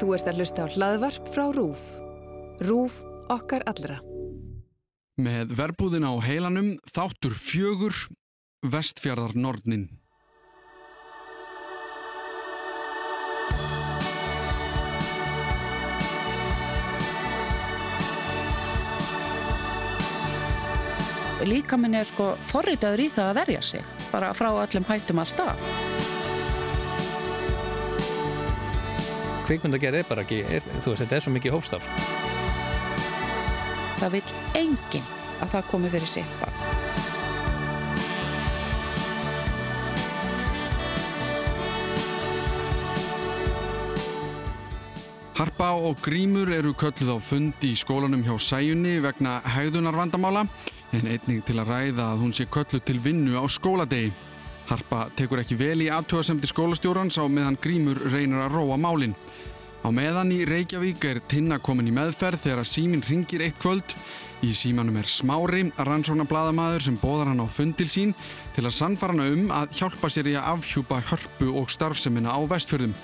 Þú ert að hlusta á hlaðvarp frá RÚF. RÚF okkar allra. Með verbúðin á heilanum þáttur fjögur vestfjörðar nornin. líka minn er sko forritaður í það að verja sig bara frá öllum hættum alltaf Kvikmyndagerð er bara ekki, er, þú veist, þetta er svo mikið hófstaf sko. Það vil enginn að það komi fyrir bara Harpa og Grímur eru kölluð á fund í skólanum hjá Sæjunni vegna hegðunarvandamála en einnig til að ræða að hún sé kölluð til vinnu á skóladegi. Harpa tekur ekki vel í aðtöðasemti skólastjórans á meðan Grímur reynir að róa málinn. Á meðan í Reykjavík er Tinna komin í meðferð þegar að síminn ringir eitt kvöld. Í símanum er Smári, rannsóna bladamæður sem bóðar hann á fundil sín til að sannfara hann um að hjálpa sér í að afhjúpa hörpu og starfsemina á vestfjörðum.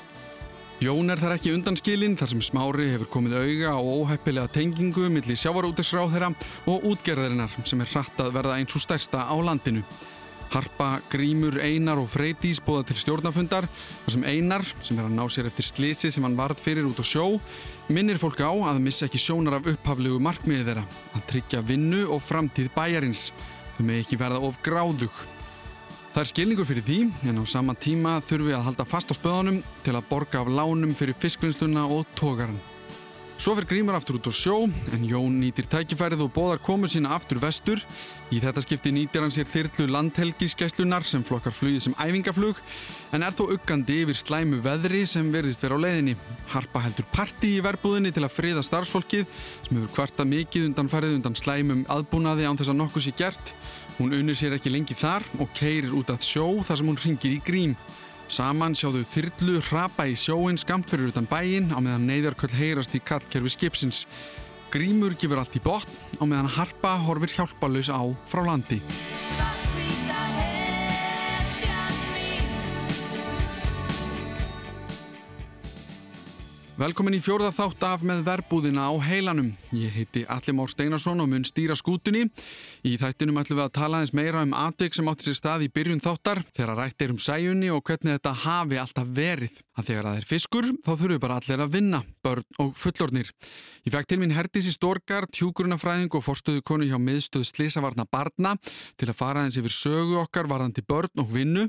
Jón er þar ekki undanskilinn þar sem Smári hefur komið auga á óheppilega tengingu millir sjávarútisráð þeirra og útgerðarinnar sem er hratt að verða eins og stærsta á landinu. Harpa, Grímur, Einar og Freydís bóða til stjórnafundar þar sem Einar, sem er að ná sér eftir slisi sem hann varð fyrir út á sjó, minnir fólk á að missa ekki sjónar af upphaflegu markmiði þeirra, að tryggja vinnu og framtíð bæjarins. Þau með ekki verða of gráðug. Það er skilningur fyrir því en á sama tíma þurfum við að halda fast á spöðunum til að borga af lánum fyrir fiskvinnsluna og tógaran. Svo fyrir Grímur aftur út á sjó en Jón nýtir tækifærið og bóðar komu sína aftur vestur. Í þetta skipti nýtir hann sér þyrlu landhelgiskeslunar sem flokkar flugið sem æfingaflug en er þó uggandi yfir slæmu veðri sem verðist vera á leiðinni. Harpa heldur parti í verbúðinni til að friða starfsfólkið sem hefur kvarta mikið undan færið undan slæmum aðbúnaði án þess að nokkuð sé gert. Hún unir sér ekki lengi þar og keirir út að sjó þar sem hún ringir í grím. Saman sjáðu þyrlu hrapa í sjóin skamt fyrir utan bæin á meðan neyðarköll heyrast í kallkerfi skipsins. Grímur gefur allt í botn á meðan Harpa horfir hjálpalaus á frá landi. Velkomin í fjórða þátt af með verbúðina á heilanum. Ég heiti Alli Már Steinarsson og mun stýra skútunni. Í þættinum ætlum við að tala eins meira um atvik sem átti sér stað í byrjun þáttar þegar rætt er um sæjunni og hvernig þetta hafi alltaf verið. Að þegar það er fiskur þá þurfum bara allir að vinna, börn og fullornir. Ég fekk til mín Herdísi Storgard, hjúgrunafræðing og forstöðu konu hjá miðstöðu Slisavarna barna til að fara eins yfir sögu okkar varðandi börn og vinnu.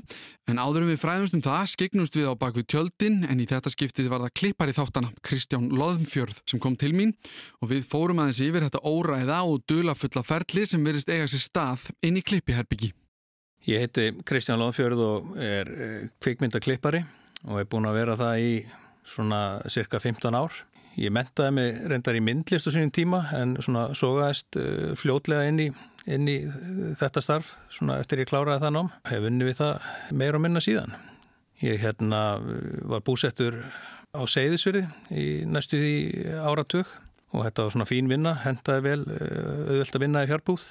En áðurum við fræðumst um það, skiknumst við á bakvið tjöldin en í þetta skiptið var það klippar í þáttana, Kristján Loðmfjörð sem kom til mín og við fórum aðeins yfir þetta óræða og dula fulla ferli sem verist eiga sér stað inn í klippiherbyggi. Ég heiti Kristján Loðmfjörð og er kvikmyndaklippari og er búin að vera það í svona cirka 15 ár. Ég mentaði mig reyndar í myndlist á sínum tíma en svona sogaðist uh, fljótlega inn í, inn í þetta starf svona eftir ég kláraði það nám. Hef vunni við það meir og minna síðan. Ég hérna var búsettur á Seyðisverði í næstu því áratug og þetta var svona fín vinna, hendaði vel auðvelt að vinna í fjárbúð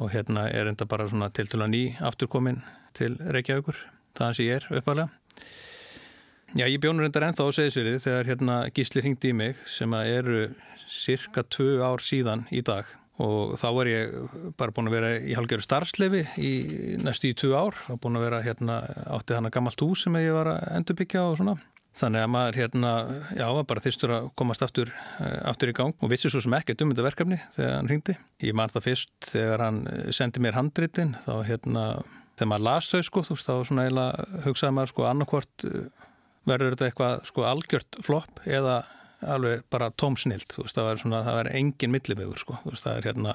og hérna er enda bara svona til til að ný afturkomin til Reykjavíkur, það hans ég er uppalega. Já, ég bjónur reyndar ennþá á segisverið þegar hérna gísli hringdi í mig sem að eru cirka tvö ár síðan í dag og þá var ég bara búin að vera í halgjöru starfslefi í næstu í tvö ár og búin að vera hérna átti hana gammalt hús sem ég var að endurbyggja og svona. Þannig að maður hérna, já, bara þyrstur að komast aftur, aftur í gang og vissi svo sem ekkert um þetta verkefni þegar hann hringdi. Ég man það fyrst þegar hann sendi mér handritin þá hérna, þegar maður las þau sko, þú veist, þá svona eiginlega hugsaði maður sko annarkvort verður þetta eitthvað sko algjört flopp eða alveg bara tómsnild þú veist það var svona, það var engin millivegur sko, þú veist það er hérna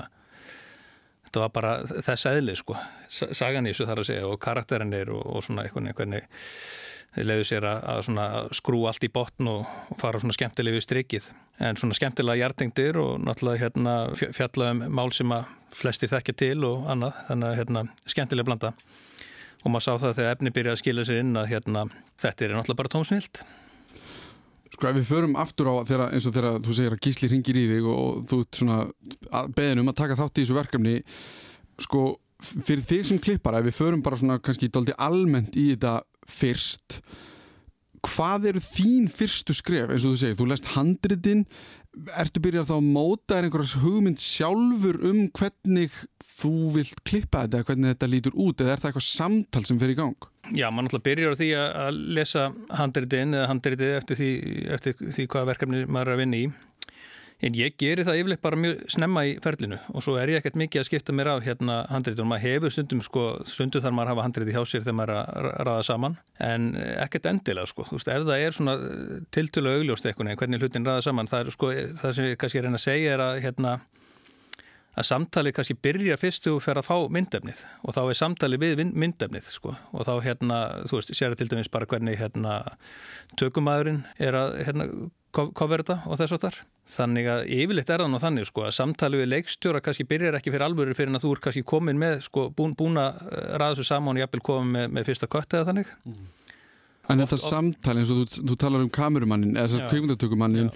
þetta var bara þess eðli sko. Sagan í þessu þar að segja og karakterinir og, og svona eitthvað hvernig þeir leiðu sér að, að svona skrú allt í botn og, og fara svona skemmtileg við strikið. En svona skemmtilega hjartengdir og náttúrulega hérna fjallaðum mál sem að flestir þekkja til og annað þannig að hérna skemmtileg blanda og maður sá það þegar efni byrjaði að skilja sér inn að hérna, þetta er náttúrulega bara tómsnilt Sko ef við förum aftur á þeirra, eins og þegar þú segir að gísli ringir í þig og þú ert svona beðin um að taka þátt í þessu verkefni sko fyrir þig sem klippar ef við förum bara svona kannski doldi almennt í þetta fyrst hvað eru þín fyrstu skref? Eins og þú segir, þú lest handritin ertu byrjað þá að móta er einhverjas hugmynd sjálfur um hvernig þú vilt klippa þetta hvernig þetta lítur út eða er það eitthvað samtal sem fer í gang? Já, maður náttúrulega byrjar á því að lesa handritin eða handritið eftir því, eftir því hvað verkefni maður er að vinna í En ég geri það yfirleitt bara mjög snemma í ferlinu og svo er ég ekkert mikið að skipta mér af hérna handritunum. Maður hefur stundum sko, stundum þar maður hafa handriti hjá sér þegar maður er að raða saman en ekkert endilega sko. Þú veist, ef það er svona tiltölu augljóst eitthvað hvernig hlutin raða saman, það er sko, það sem ég kannski er að segja er að hérna að samtali kannski byrja fyrst og fer að fá myndefnið og þá er samtali við myndefnið sko og þá hérna, þú veist, sér til dæmis bara hvernig hérna tökumæðurinn er að hérna cover þetta og þess að þar. Þannig að yfirleitt er það nú þannig sko að samtali við leikstjóra kannski byrjar ekki fyrir alvöru fyrir en að þú er kannski komin með sko búin, búin að eh, ræða þessu saman og jafnvel komin með, með fyrsta kött eða þannig. Mm. En þetta samtali eins og þú, þú talar um kamerumannin eða þess að kvíkundatökumannin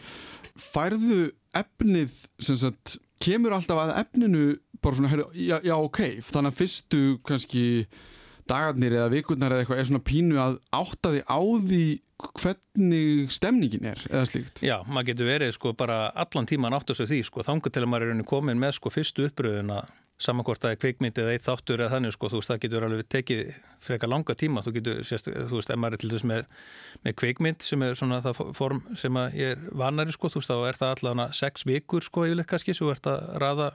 færðu efnið sem sagt kemur alltaf að efninu bara svona, já, já ok, þannig að fyrstu kannski dagarnir eða vikurnar eða eitthvað er svona pínu að átta því á því hvernig stemningin er eða slíkt. Já, maður getur verið sko bara allan tíman átt að því sko þangu til að maður er komin með sko fyrstu uppröðuna samankort að það er kveikmynd eða eitt þáttur eða þannig sko, þú veist, það getur alveg tekið frekar langa tíma, þú getur, sérst, þú veist, ef maður er til dæs með, með kveikmynd sem er svona það form sem að ég er vanari sko, þú veist, þá er það allavega sex vikur sko yfirleitt kannski, svo ert að raða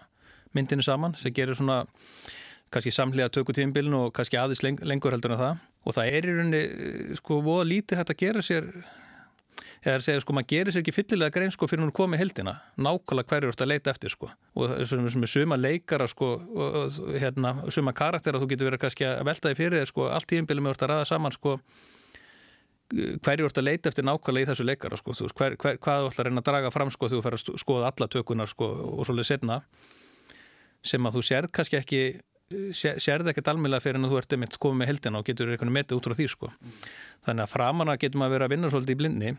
myndinu saman, sem gerir svona kannski samlega tökutímbilin og kannski aðeins lengur heldur en það. Og það er í rauninni sko voða lítið hægt að gera sér eða að segja sko maður gerir sér ekki fyllilega grein sko fyrir hún komið heldina nákvæmlega hverju þú ert að leita eftir sko. Og það er suma leikara sko og, hérna, suma karakter að þú getur verið kannski að velta því fyrir þér sko allt þú ert að ræða saman sko hverju þú ert að leita eftir nákvæmlega í þessu leikara sko veist, hver, hver, hvað þú ætlar að reyna að draga fram sko þegar þú fer að skoða alla tökunar sko og svolítið setna sem að þú sér kannski ekki sérði ekkert almeinlega fyrir en þú ert einmitt komið með heldina og getur einhvern metið út frá því sko. Mm. Þannig að framanna getur maður verið að vinna svolítið í blindni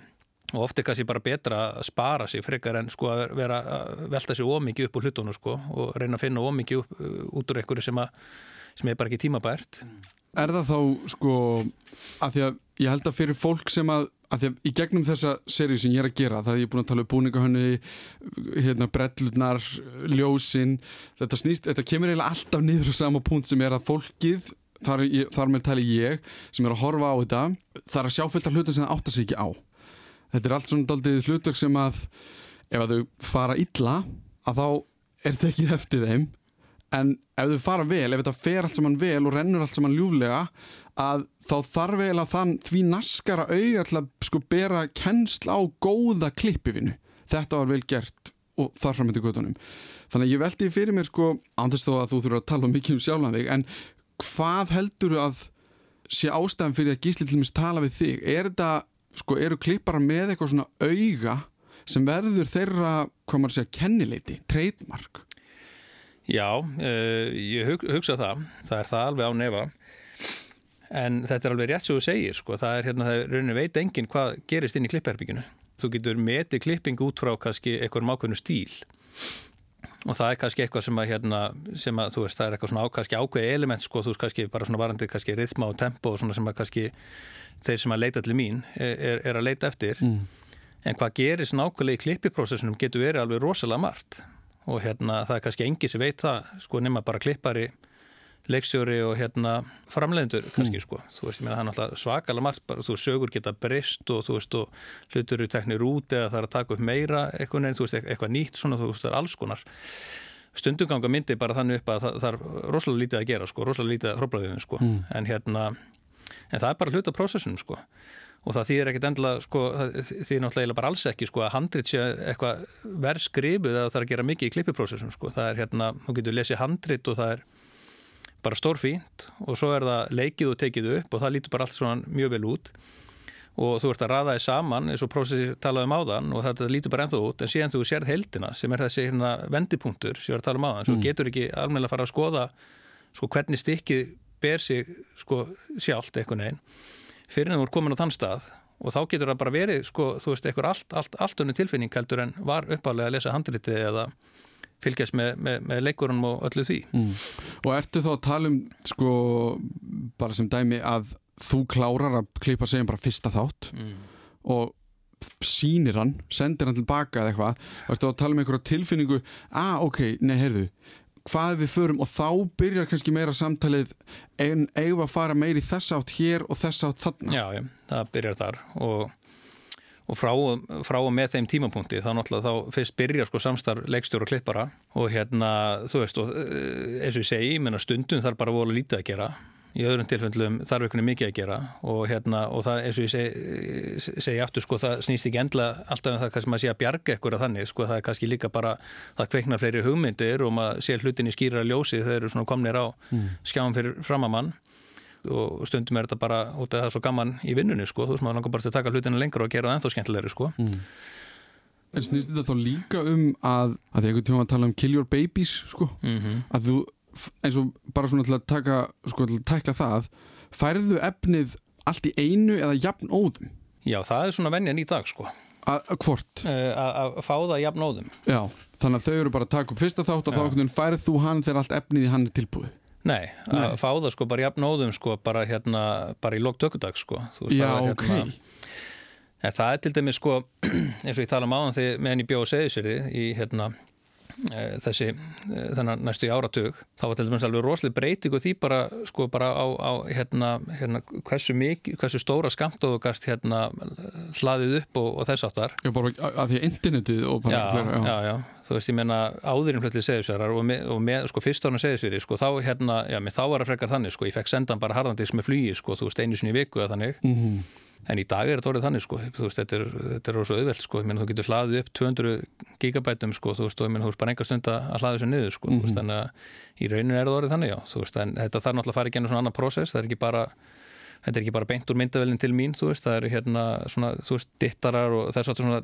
og ofte kannski bara betra að spara sig frekar en sko að vera að velta sig ómikið upp úr hlutunum sko og reyna að finna ómikið uh, út úr einhverju sem, sem er bara ekki tímabært. Er það þá sko að því að ég held að fyrir fólk sem að að því að í gegnum þessa seri sem ég er að gera það er ég búin að tala um búningahönni hérna brellurnar ljósinn, þetta snýst, þetta kemur eiginlega alltaf niður á sama punkt sem er að fólkið þar, þar með tali ég sem er að horfa á þetta það er að sjá fullt af hlutum sem það áttar sig ekki á. Þetta er allt svona daldið hlutur sem að ef að þau fara illa að þá er þetta ekki eftir þeim en ef þau fara vel, ef þetta fer allt saman vel og rennur allt saman ljúflega að þá þarf eiginlega þann því naskara auga til að sko bera kennsl á góða klippifinu þetta var vel gert og þar fram með gödunum þannig að ég veldi fyrir mér sko andast þó að þú þurfa að tala mikið um sjálfan þig en hvað heldur að sé ástæðan fyrir að gísli til mis tala við þig? Er þetta sko eru klippara með eitthvað svona auga sem verður þeirra hvað maður segja kennileiti, treytmark Já, uh, ég hugsa það. Það er það alveg á nefa en þetta er alveg rétt sem þú segir sko. það er hérna, það er rauninni veit enginn hvað gerist inn í klippherbygginu þú getur metið klipping út frá kannski eitthvað ákveðnu stíl. Og það er kannski eitthvað sem að, hérna, sem að þú veist, það er eitthvað svona á, kannski ákveði element sko, þú veist, kannski bara svona varandi kannski rithma og tempo og svona sem að kannski þeir sem að leita til mín er, er að leita eftir. Mm. en hvað gerist nákvæmlega í klippiprocessunum getur verið alveg rosalega margt og hérna það er kannski engi sem veit það sko nema bara klippari leikstjóri og hérna framleiðendur kannski mm. sko, þú veist, ég meina það er náttúrulega svakalega margt, bara, þú sögur geta breyst og þú veist, og hlutur eru teknir út eða það er að taka upp meira eitthvað neina, þú veist, eitthvað nýtt svona, þú veist, það er alls konar stundunganga myndi bara þannig upp að það, það er rosalega lítið að gera sko, rosalega lítið að hróplaðiðum sko, mm. en hérna en það er bara hlut af prósessunum sko og það þýðir ekkert endla sko, þýðir náttúrulega bara alls ekki sko að handrit sé eitthvað verð skrifuð eða það er að gera mikið í klippiprósessum sko, það er hérna, þú getur lesið handrit og það er bara stórfínt og svo er það leikið og tekið upp og það lítur bara allt svona mjög vel út. Og þú ert að raða þið saman eins og prósessi talaði um áðan og þetta lítur bara ennþá út en síðan þú sérð heldina sem er þessi hérna vendipunktur sem ég var að tala um áðan, svo mm. getur ekki almenna að fara að skoða sko hvernig stikkið ber sig sko sjálft eitthvað neginn fyrir en þú er komin á þann stað og þá getur það bara verið sko þú veist eitthvað allt, allt, allt önnu tilfinning heldur en var uppalega að lesa handritið eða fylgjast með, með, með leikurunum og öllu því. Mm. Og ertu þá að tala um sko bara sem dæmi að þú klárar að klippa segjum bara fyrsta þátt mm. og sýnir hann, sendir hann tilbaka eða eitthvað, varstu að tala um einhverja tilfinningu ah, ok, nei, heyrðu hvað við förum og þá byrjar kannski meira samtalið en eigum að fara meir í þess átt hér og þess átt þarna? Já, já, það byrjar þar og, og frá, frá og með þeim tímapunkti þá náttúrulega þá fyrst byrjar sko samstarf leikstjóru og klippara og hérna, þú veist, og eh, eins og ég segi, menna stundum þarf bara voru lítið að gera í öðrum tilfellum þarf einhvern veginn mikið að gera og hérna, og það, eins og ég segi, segi aftur, sko, það snýst ekki endla alltaf um það kannski maður sé að bjarga ekkur að þannig, sko, það er kannski líka bara það kveiknar fleiri hugmyndir og maður sé hlutin í skýra ljósi þegar eru svona komnir á mm. skjáum fyrir framamann og stundum er þetta bara út af það er svo gaman í vinnunni, sko, þú veist, maður langar bara að taka hlutina lengur og gera það ennþá skemmtilegri, sko mm. En snýst þetta þá líka um að, að því einhvern tíma að tala um kill your babies, sko, mm -hmm. að þú eins og bara svona til að taka sko til að tækla það færðu efnið allt í einu eða jafn óðum? Já, það er svona venjan í dag sko. A hvort? Að fá það jafn óðum. Já, þannig að þau eru bara að taka upp fyrsta þátt og þá færðu þú hann þegar allt efnið í hann er tilbúið? Nei, Nei, að fá það sko bara jafn óðum sko bara hérna, bara í lóktökudag sko. Veist, Já, hérna, ok. En það er til dæmis sko eins og ég tala um áðan þegar meðan ég bjóð að sér í hérna Eh, þessi eh, þannig næstu í áratug þá var til dæmis alveg rosalega breyting og því bara sko bara á, á hérna, hérna hversu mikið, hversu stóra skamtóðugast hérna hlaðið upp og, og þess áttar Já bara af því að internetið og bara já, flera, já. já, já, þú veist ég menna áðurinn hlutlega segðisverðar og, með, og með sko fyrst árun segðisverði sko þá hérna, já mér þá var það frekar þannig sko ég fekk sendan bara harðandis með flugi sko þú veist einu sinni viku eða þannig. Mm -hmm en í dag er þetta orðið þannig sko, þú veist, þetta er, er svo auðvelt sko, menn þú getur hlaðið upp 200 gigabætum sko, þú veist, og þú veist bara enga stund að hlaða þessu niður sko, mm -hmm. veist, þannig að í rauninu er þetta orðið þannig, já, veist, en þetta þarf náttúrulega að fara í genið svona annan prósess, það er ekki bara þetta er ekki bara beint úr myndavelin til mín, þú veist, það eru hérna svona, þú veist, dittarar og þess að svona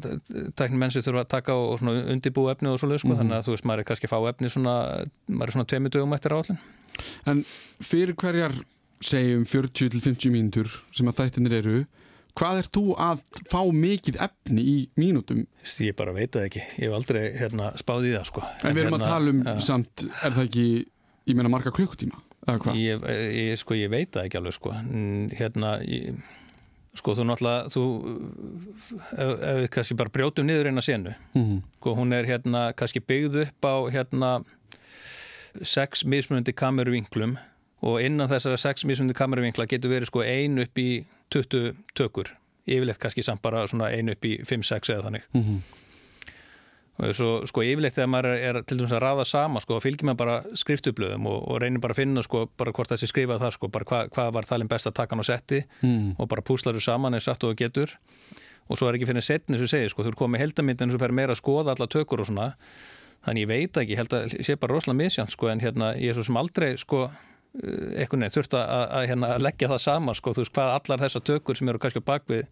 teknum menn sem þurfa að taka og, og svona undibú efni og svoleið, sko, mm -hmm. þannig að þú veist, maður er kannski fá efni svona, maður er svona tveimu dögum eftir áallin. En fyrir hverjar segjum 40-50 mínútur sem að þættinir eru hvað er þú að fá mikið efni í mínútum? Ég bara veit það ekki, ég hef aldrei hérna, spáð í það sko. En við erum hérna, að tala um ja. samt, er það ekki ég meina marga klukkutíma? Ég, ég, sko, ég veit það ekki alveg sko. hérna ég, sko þú náttúrulega þú, ef, ef við kannski bara brjótum niður eina senu mm -hmm. sko hún er hérna kannski byggð upp á hérna sex mismunandi kameruvinklum og innan þessara sex mismunandi kameruvinkla getur verið sko ein upp í 20 tökur yfirleitt kannski samt bara svona einu upp í 5-6 eða þannig mm -hmm. og svo sko yfirleitt þegar maður er, til dæmis að raða sama sko fylgjum maður bara skriftublöðum og, og reynir bara að finna sko bara hvort þessi skrifað það sko bara hvað hva var þalinn best að taka hann á setti mm. og bara púslar þú saman eins aftur og getur og svo er ekki finnir setni sem segir sko þú er komið heldamindin sem fer meira að skoða alla tökur og svona þannig ég veit ekki, held að sé bara rosalega misjant sko en hérna ég er svo sem aldrei sko einhvern veginn þurft að, að hérna, leggja það saman sko, þú veist hvað allar þessar tökur sem eru kannski á bakvið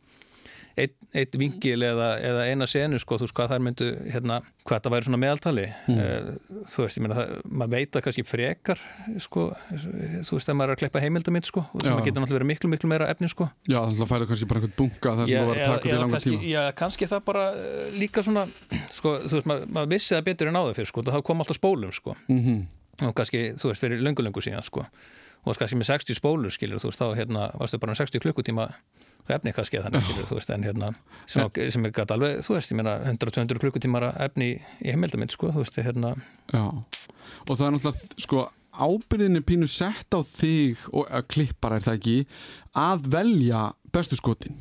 eitt, eitt vingil eða, eða eina senu sko, þú veist hvað þær myndu hérna, hvað það væri svona meðaltali. Mm. þú veist, ég meina það, maður veit að kannski frekar sko, þú veist þegar maður er að kleppa heimildamind sko, og maður getur náttúrulega verið miklu miklu meira efni sko. Já, þannig að fæða kannski bara einhvern bunga það sem maður var að taka upp í langa tíma. Já, kannski það bara uh, líka svona sko, þú veist, maður, maður vissi það betur en áður fyrir sko, það kom alltaf spólum sko. Mm -hmm og kannski, þú veist, fyrir löngu-löngu síðan sko. og kannski með 60 spólur skilur, þú veist, þá hérna, varstu bara með 60 klukkutíma efni kannski þannig, skilur, þú veist en hérna, sem, á, sem er gæt alveg, þú veist, ég meina 100-200 klukkutímara efni í heimildamind, sko, þú veist, hérna Já, og það er náttúrulega, sko ábyrðin er pínu sett á þig og að klippara er það ekki að velja bestu skotin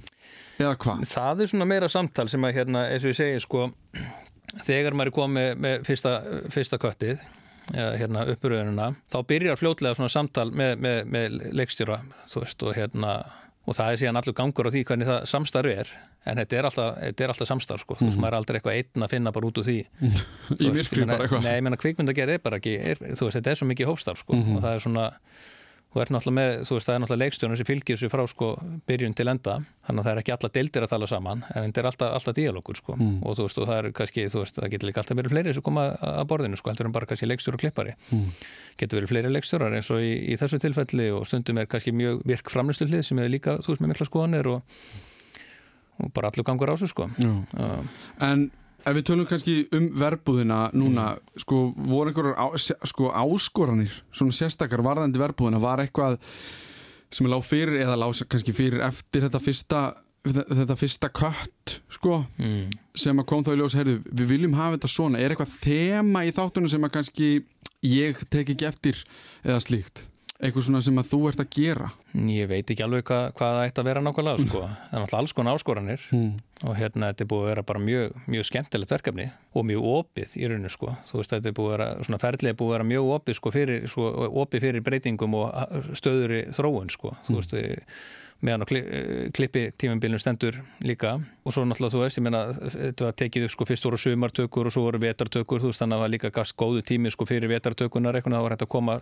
eða hvað? Það er svona meira samtal sem að hérna, eins og ég segi, sko þegar maður er komið með fyrsta, fyrsta köttið hérna, uppuröðununa, þá byrjar fljótlega svona samtal með, með, með leikstjóra veist, og, hérna, og það er síðan allur gangur á því hvernig það samstarfi er en þetta er alltaf, þetta er alltaf samstarf sko. mm. þú veist, mhm. maður er aldrei eitthvað einn að finna bara út úr því í myrkri bara eitthvað Nei, ég menna kvikmyndagerð er bara ekki, er, þú veist, þetta er svo mikið hófstarf sko. mm -hmm. og það er svona þú ert náttúrulega með, þú veist, það er náttúrulega leikstjónum sem fylgir þessu frá sko byrjun til enda þannig að það er ekki alla deildir að tala saman en þetta er alltaf, alltaf díalókur sko mm. og þú veist, og það er kannski, þú veist, það getur líka alltaf verið fleiri sem koma að borðinu sko, heldur en bara kannski leikstjóru og klippari mm. getur verið fleiri leikstjórar eins og í, í þessu tilfelli og stundum er kannski mjög virk framlýslu hlið sem er líka, þú veist, með mikla skoðanir og, og bara allur gangur ásug sko. En Ef við tölum kannski um verbúðina núna, mm. sko, voru einhverjar á, sko, áskoranir, svona sérstakar varðandi verbúðina, var eitthvað sem er lág fyrir eða lág kannski fyrir eftir þetta fyrsta þetta fyrsta kött sko mm. sem að kom þá í ljós, heyrðu, við viljum hafa þetta svona er eitthvað þema í þáttunum sem að kannski ég tek ekki eftir eða slíkt, eitthvað svona sem að þú ert að gera Ég veit ekki alveg hvað, hvað það ætti að vera nákvæmlega sko. það er náttúrulega alls konar áskoranir mm. og hérna þetta er búið að vera bara mjög, mjög skemmtilegt verkefni og mjög opið í rauninu sko. þú veist þetta er búið að vera, svona ferðlega búið að vera mjög opið sko fyrir, svo, opið fyrir breytingum og stöður í þróun sko, þú Mm. veist meðan á kli, klippi tímumbilinu stendur líka. Og svo náttúrulega þú veist, ég meina þetta var tekið upp sko fyrst voru sumartökur og svo voru vetartökur, þú veist þannig að það var líka gafst góðu tími sko fyrir vetartökunar eitthvað, það var hægt að koma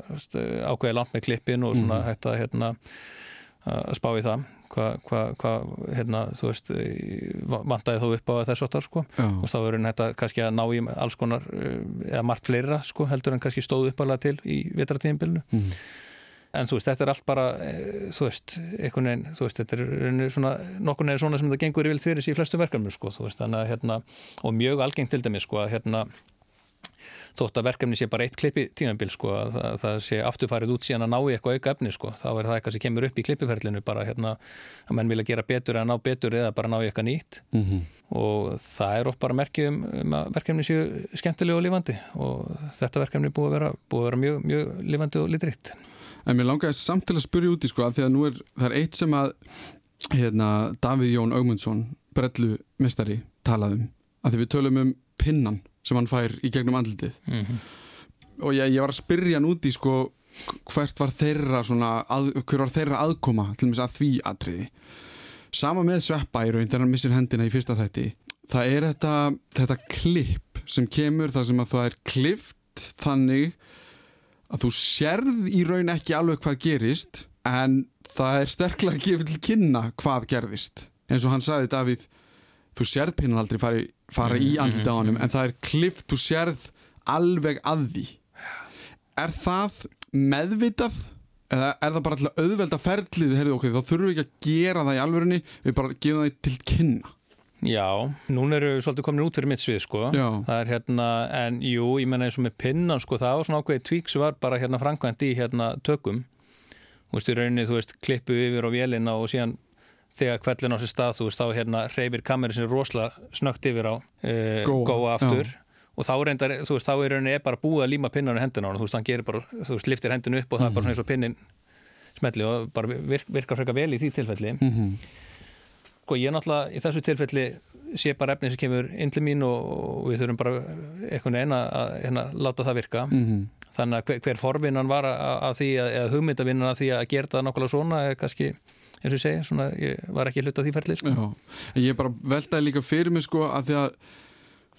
ákveði langt með klippin og svona hægt að hérna að spá í það. Hvað hva, hva, hérna, þú veist vantaði þó upp á þessu áttar sko. Já. og þá verður þetta kannski að ná í alls konar eh, eða margt fleira sko heldur en kannski stóðu uppalega til í vetratíðinbylnu Mm. En þú veist, þetta er allt bara eh, þú veist, einhvern veginn þú veist, þetta er svona, nokkur neginn svona sem það gengur yfirleitt fyrir sig í flestu verkefnum sko, þú veist, þannig að hérna, og mjög algengt til dæmis sko, að hérna þótt að verkefni sé bara eitt klippi tímanbíl sko, að það, það sé afturfarið út síðan að ná í eitthvað auka efni sko, þá er það eitthvað sem kemur upp í klippiferlinu bara hérna, að menn vilja gera betur eða ná betur eða bara ná í eitthvað nýtt Mm -hmm. og það er oft bara merkið um, um að verkefni séu skemmtilega og lifandi og þetta verkefni er búið að vera, búið að vera mjög, mjög lifandi og litrikt En mér langaði samt til að spyrja út í sko að því að nú er, það er eitt sem að hérna, Davíð Jón Augmundsson brellu mestari talaðum að því við tölum um pinnan sem hann fær í gegnum andlitið. Mm -hmm. og ég, ég var að spyrja hann út í sko hvert var þeirra svona að, hver var þeirra aðkoma til að því atriði. Sama með raun þegar hann missir hendina í fyrsta þætti. Það er þetta, þetta klipp sem kemur þar sem að það er klift þannig að þú sérð í raun ekki alveg hvað gerist en það er sterklega gefið til kynna hvað gerðist. Eins og hann sagði Davíð þú sérð pinnan aldrei fari, fara í andlita á honum en það er klift, þú sérð alveg að því. Er það meðvitað? Eða er það bara alltaf auðvelda ferlið heyrðu, ok, þá þurfum við ekki að gera það í alvörinni við bara gefum það til kynna Já, núna eru við svolítið komin út fyrir mitt svið sko, Já. það er hérna en jú, ég menna eins og með pinnan sko það var svona ákveðið tvík sem var bara hérna framkvæmt í hérna tökum þú veist, í rauninni, þú veist, klippu yfir á vélina og síðan þegar kvellin á sér stað, þú veist, þá hérna reyfir kamerin sem er rosalega snögt yfir á uh, Góa, góa aftur já. og þá reyndar, þú veist, þá er rauninni bara búið að líma pinnan á hendina á hann, þú veist, hann gerir bara þú veist, liftir hendinu upp og það er bara svona eins og pinnin smelli og bara virk, virkar frekar vel í því tilfelli mm -hmm. Sko ég náttúrulega í þessu tilfelli sé bara efni sem kemur inn til mín og, og við þurfum bara einhvern veginn að hérna, láta það virka Mhm. þannig að hver, hver forvinnan var að, að því að, eða hugmyndavinnan að því að gera það nákvæmlega svona er kannski, eins og ég segi, svona, ég var ekki hluta því ferli sko. Já, ég bara veltaði líka fyrir mig sko að því að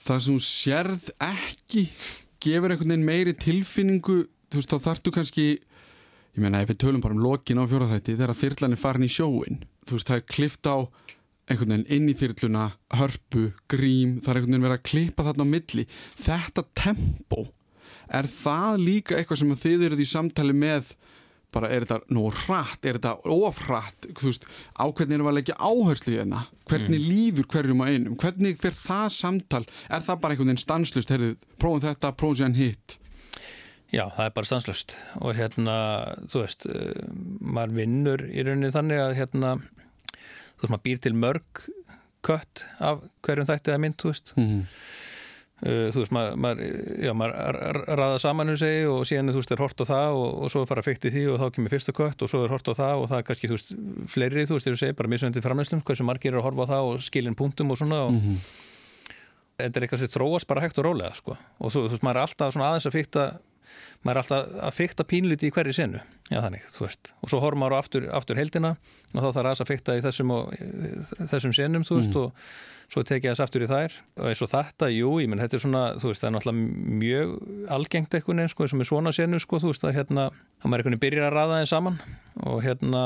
það sem sérð ekki gefur einhvern veginn meiri tilfinningu þú veist þá þartu kannski ég meina ef við tölum bara um lokin á fjóraþætti þegar þyrlan er farin í sjóin þú veist það er klift á einhvern veginn inn í þyrluna, hörpu, grím það er einhvern veginn verið að klippa þarna á milli. Þetta tempo er það líka eitthvað sem að þið eruð í samtali með? Bara er þetta nú hratt, er þetta ofhratt þú veist, á hvernig erum við að leggja áherslu í hérna, hvernig líður hverjum á einum? Hvernig fer það samtal? Er það bara einhvern veginn stanslust, heyrðu prófum þetta, prófum sér hitt. Já, það er bara stanslust og hérna, þú veist uh, maður vinnur í rauninni þannig að hérna, þú veist, maður býr til mörg kött af hverjum þætti að mynd, þú veist mm. Uh, þú veist, maður, maður, já, maður ræða saman um sig og síðan þú veist er hort á það og, og svo er fara fyrkt í því og þá kemur fyrsta kött og svo er hort á það og það er kannski, þú veist, fleiri, þú veist, þegar þú segir bara misvöndi framleyslum, hversu margir eru að horfa á það og skilin punktum og svona og Mhm. þetta er eitthvað sem þróast bara hægt og rólega, sko og þú veist, maður er alltaf svona aðeins að fykta maður er alltaf að fykta pínliti í hverju senu já, þannig, þú veist, og svo horfum maður á aftur, aftur heldina og þá þarf aðeins að fykta í þessum, og, þessum senum, þú veist, og svo tekið þess aftur í þær og eins og þetta, jú, ég menn þetta er svona, þú veist, það er náttúrulega mjög algengt einhvern veginn, sko, eins og með svona senu, sko, þú veist, að hérna, að maður veginn byrjar að raða þeim saman og hérna,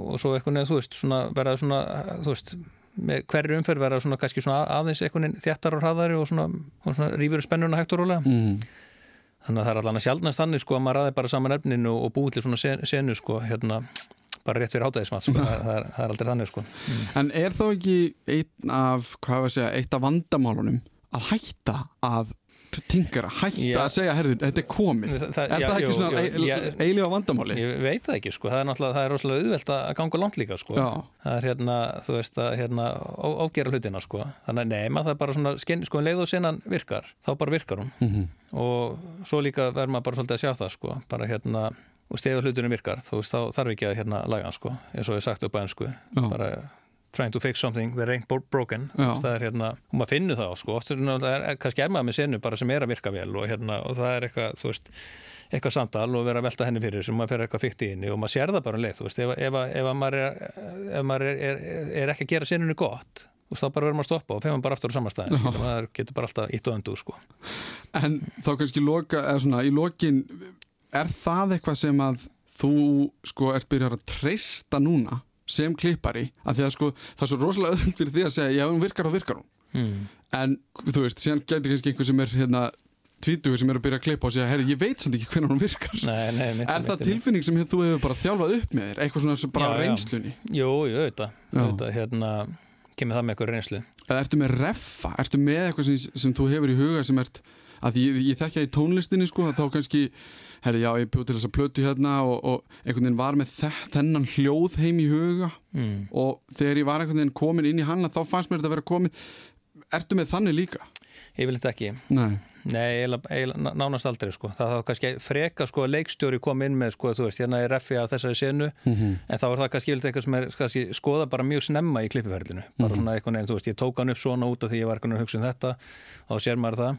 og svo einhvern veginn, þú veist, svona verða svona, þú veist, hverju umferð verða svona kannski svona aðeins veginn þjættar og hraðari og svona, og svona rífur spennuna hægt og rólega. Mm. Þannig að það er allan að sjálfnast þannig, sko, að maður raði bara saman efninu og, búið til svona sen- senu, sko, hérna, bara rétt fyrir hátæðismat, sko, það, það, er, það er aldrei þannig, sko. en er þá ekki einn af, hvað var að segja, eitt af vandamálunum að hætta að tinkara, hætta Já. að segja herðu, þetta er komið Það- það- er já, það ekki svona eilífa vandamáli? Ég veit það ekki, sko, það er náttúrulega, það er rosalega auðvelt að ganga langt líka, sko. Já. Það er hérna, þú veist, að hérna ágera hlutina, sko. Þannig að nei, maður það er bara svona, sko, um leið og sinnan virkar, þá bara virkar hún. Mhm. Og svo líka verður maður bara svolítið að sjá það, sko, bara hérna, og stefa hlutunum virkar, þú veist, þá þarf ekki að hérna laga hann, sko, eins og ég sagt upp að trying to fix something that ain't bro- broken. Það er hérna, og maður finnur það sko, oft er, kannski er maður með senu bara sem er að virka vel og hérna, og það er eitthvað, þú veist eitthvað samtal og vera að velta henni fyrir sem maður fer eitthvað fyrt í inni og maður sér það bara um leið, þú veist, ef, ef, ef, maður, er, ef maður er, er, er ekki að gera senunni gott, veist, þá bara verður maður að stoppa og fer maður bara aftur á samastæðin, skilur, maður getur bara alltaf ítt og öndu, sko. En þá kannski loka, svona, í lokin er það eitthvað sem að þú sko ert byrjar að treysta núna sem klippari, að því að sko það er svo rosalega öðvöld fyrir því að segja, já, hún virkar og virkar hún Mm. en þú veist, síðan getur kannski einhver sem er hérna tvítugur sem er að byrja að klippa og segja, herri, ég veit samt ekki hvernig hún virkar Nei, nei, mitt, Er það tilfinning sem þú hefur bara þjálfað upp með þér? Eitthvað svona sem bara Já, reynslunni? Jú, jú, auðvitað, hérna, kemur það með eitthvað reynslu. Eða ertu með reffa? Ertu með eitthvað sem, sem þú hefur í huga sem ert að ég, ég þekkja í tónlistinni sko að þá kannski, herri já ég bjóð til þess að plötu hérna og, og einhvern veginn var með þe þennan hljóð heim í huga Mm. og þegar ég var einhvern veginn komin inn í hann þá fannst mér þetta að vera komið Ertu með þannig líka? Ég vil þetta ekki. Nei Nei, eiginlega, eiginlega nánast aldrei sko. það þá kannski freka sko að leikstjóri kom inn með sko, þú veist, hérna er reffi af þessari senu Mhm. en þá er það kannski eitthvað sem er kannski, skoða bara mjög snemma í klippiferðinu bara svona eitthvað neginn, þú veist, ég tók hann upp svona út af því ég var eitthvað að hugsa um þetta og þá sér maður það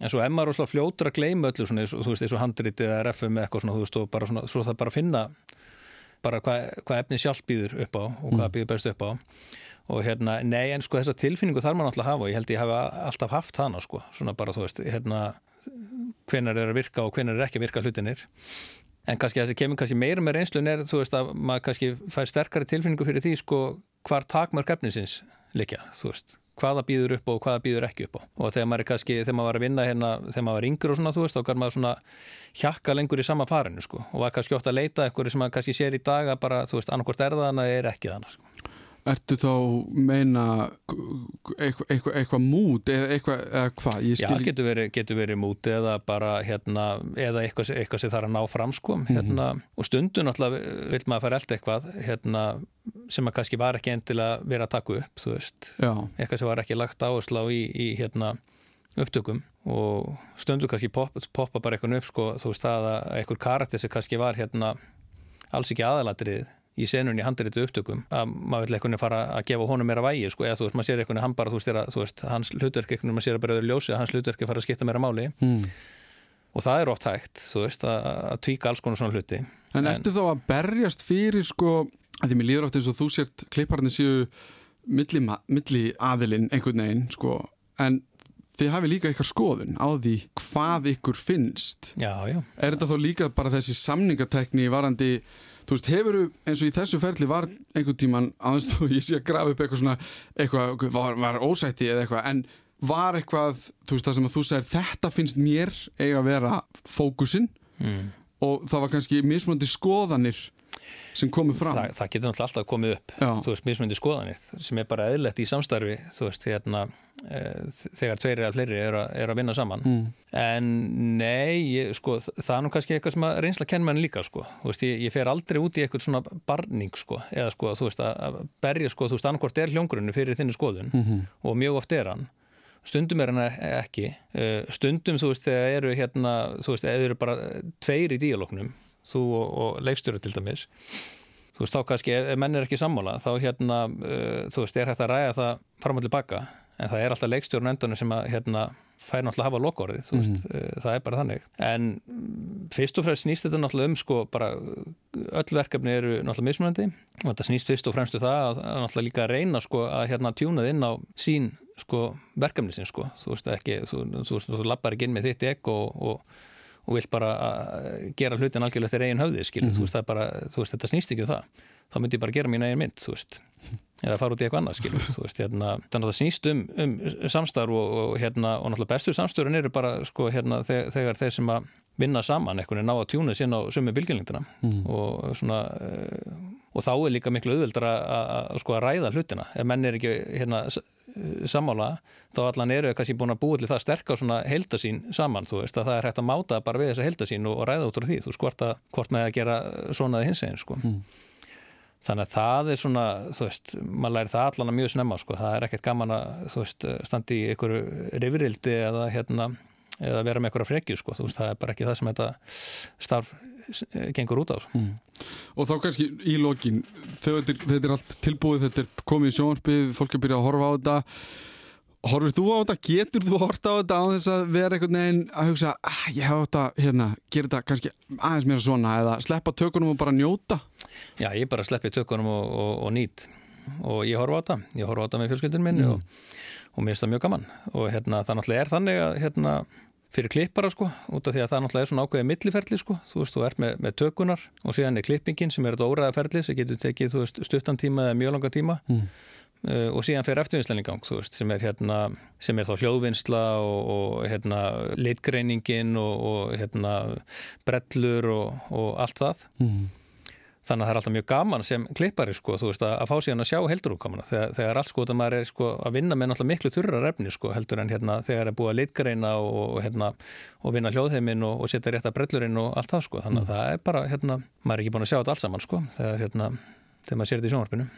en svo emma er rosalega fljótur að gleyma öllu svona, þú veist, eins og handriti eða reffi með eitthvað svona, þú veist, og bara svona, svo það bara finna bara hvað hva efni sjálf býður upp á og hvað býður best upp á. Og hérna, nei, en sko þessa tilfinningu þarf maður náttúrulega að hafa og ég held ég hafa alltaf haft hana sko, svona bara, þú veist, hérna hvenar er að virka og hvenar er ekki að virka hlutinir en kannski sem kemur kannski meira með reynslun er, þú veist, að maður kannski fær sterkari tilfinningu fyrir því, sko, hvar takmörk efnisins likja, þú veist hvaða býður upp og hvaða býður ekki upp á og þegar maður er kannski, þegar maður var að vinna hérna þegar maður var yngur og svona, þú veist, þá kann maður svona hjakka lengur í sama farinu, sko og var kannski oft að leita eitthvað sem maður kannski sér í dag að bara, þú veist, annarkvort er það hana er ekki hana, sko. Ertu þá meina eitthvað eitthva, eitthva mút eða eitthvað, eða hvað? Já, getur verið, getur verið múti eða bara hérna, eða eitthvað, eitthvað sem þarf að ná fram sko, hérna, og stundum náttúrulega vil maður fara elda eitthvað hérna, sem að kannski var ekki endilega verið að taka upp, þú veist. Já, eitthvað sem var ekki lagt áherslu á í, í hérna, upptökum. Og stundum kannski pop, poppa bara eitthvað upp sko, þú veist það að eitthvað karakter sem kannski var hérna alls ekki aðalatrið í senunni handritu upptökum að maður vil eitthvað fara að gefa honum meira vægi sko, eða þú veist, maður sér eitthvað hann bara, þú veist, er þú veist hans hlutverk, eitthvað, maður sér að öðru ljósi að hans hlutverk er fara að skipta meira máli mm. og það er oft hægt, þú veist, að, að tvíka alls konar svona hluti En ertu þá að berjast fyrir sko, að því mér líður oft eins og þú sért klipparnir séu milli, milli aðilinn einhvern veginn sko, en þið hafi líka eitthvað skoðun á því hvað ykkur finnst. Já, já, Er þetta þá líka bara þessi samningatekni varandi, þú veist, hefur eins og í þessu ferli var einhvern tíman aðeins þú, ég sé að grafa upp eitthvað svona eitthvað, var, var ósætti eða eitthvað, en var eitthvað, þú veist, það sem að þú segir þetta finnst mér eiga að vera fókusinn mm. og það var kannski mismunandi skoðanir sem komu fram það, það getur náttúrulega alltaf komið upp Já. þú veist, mismundi skoðanir sem er bara eðlert í samstarfi þú veist, hérna e, þegar tveiri eða fleiri eru er að vinna saman mm. en nei, ég, sko, það er nú kannski eitthvað sem að reynsla kenn mann líka sko. þú veist, ég, ég fer aldrei út í eitthvað svona barning sko, eða sko, þú veist, að berja sko, þú veist, annarkvort er hljóngrunni fyrir þinni skoðun Mhm. og mjög oft er hann stundum er hann ekki Eh, stundum, þú veist, þegar eru hérna þú veist, eða eru bara tveir í díalóknum þú og, og leikstjóri til dæmis þú veist, þá kannski ef menn er ekki sammála, þá hérna uh, þú veist, er hægt að ræða það fram og tilbaka en það er alltaf leikstjórn endunum sem að hérna fær náttúrulega að hafa lokorðið, þú veist, uh, það er bara þannig. En mm, fyrst og fremst snýst þetta náttúrulega um sko, bara öll verkefni eru náttúrulega mismunandi. Og þetta snýst fyrst og fremst um það að náttúrulega líka að reyna sko að hérna tjúnað inn á sín sko verkefni sin sko, þú veist ekki þú, þú, þú, þú lappar ekki inn með þitt ekk og, og og vill bara að gera hlutin algjörlega eftir eigin höfði, skilur, þú veist, það er bara þú veist, þetta snýst ekki um það, þá myndi ég bara gera mín eigin mynd, þú veist, eða fara út í eitthvað annað, skilur, þú veist, hérna, þannig að það snýst um, um samstarf og, og hérna, og náttúrulega bestu samstarfin eru bara, sko, hérna, þegar, þegar þeir sem að vinna saman, eitthvað ná að tjúna sín á sömu bylgjulengdina. Og svona uh, og þá er líka miklu auðveldar að, sko, að ræða hlutina. Ef menn er ekki, hérna, sammála þá allan eru kannski búin að búið til það sterk á svona heldasín saman þú veist að það er hægt að máta bara við þessa heldasín og, og ræða út úr því þú veist hvort, með að gera svonaði hins eginn sko mm. Þannig að það er svona, þú veist, maður læri það allan að mjög snemma, sko. Það er ekkert gaman að, þú veist, standi í einhverju rifrildi eða, hérna, eða vera með einhverja frekju, sko. Þú veist, það er bara ekki það sem þetta starf gengur út á. Mm. Og þá kannski í lokin, þegar þetta, þetta er allt tilbúið, þetta er komið í sjónarpið, fólk er byrjað að horfa á þetta. Horfur þú á þetta? Getur þú að horta á þetta á þess að vera einhvern veginn að hugsa, ah, ég hef að, hérna, gera þetta kannski aðeins mér svona eða sleppa tökunum og bara njóta? Já, ég bara sleppi tökunum og, og, og nýtt og ég horfa á þetta, ég horfa á þetta með fjölskyldin minni mm. og, og mér finnst það mjög gaman og hérna það náttúrulega er þannig að hérna fyrir klippara sko, út af því að það náttúrulega er svona ákveðið milliferli sko, þú veist, þú ert með, með tökunar og síðan er klippingin sem er þetta óræðaferli sem getur tekið, þú veist, stuttan tíma eða mjög langa tíma mm. uh, og síðan fer eftirvinnslega í gang, þú veist, sem er hérna sem er þá hljóðvinnsla og, og hérna litgreiningin og, og hérna brellur og, og allt það mm. Þannig að það er alltaf mjög gaman sem klippari sko, þú veist, að, að fá síðan að sjá heldurúkkamana þegar, þegar allt sko, það maður er sko að vinna með náttúrulega miklu þurra refni sko, heldur en hérna þegar er búið að litgreina og hérna og vinna hljóðheimin og, og setja rétt að brellurinn og allt það sko, þannig að mm. það er bara hérna, maður er ekki búin að sjá þetta alls saman sko, þegar hérna, þegar maður sér þetta í sjónvarpinu.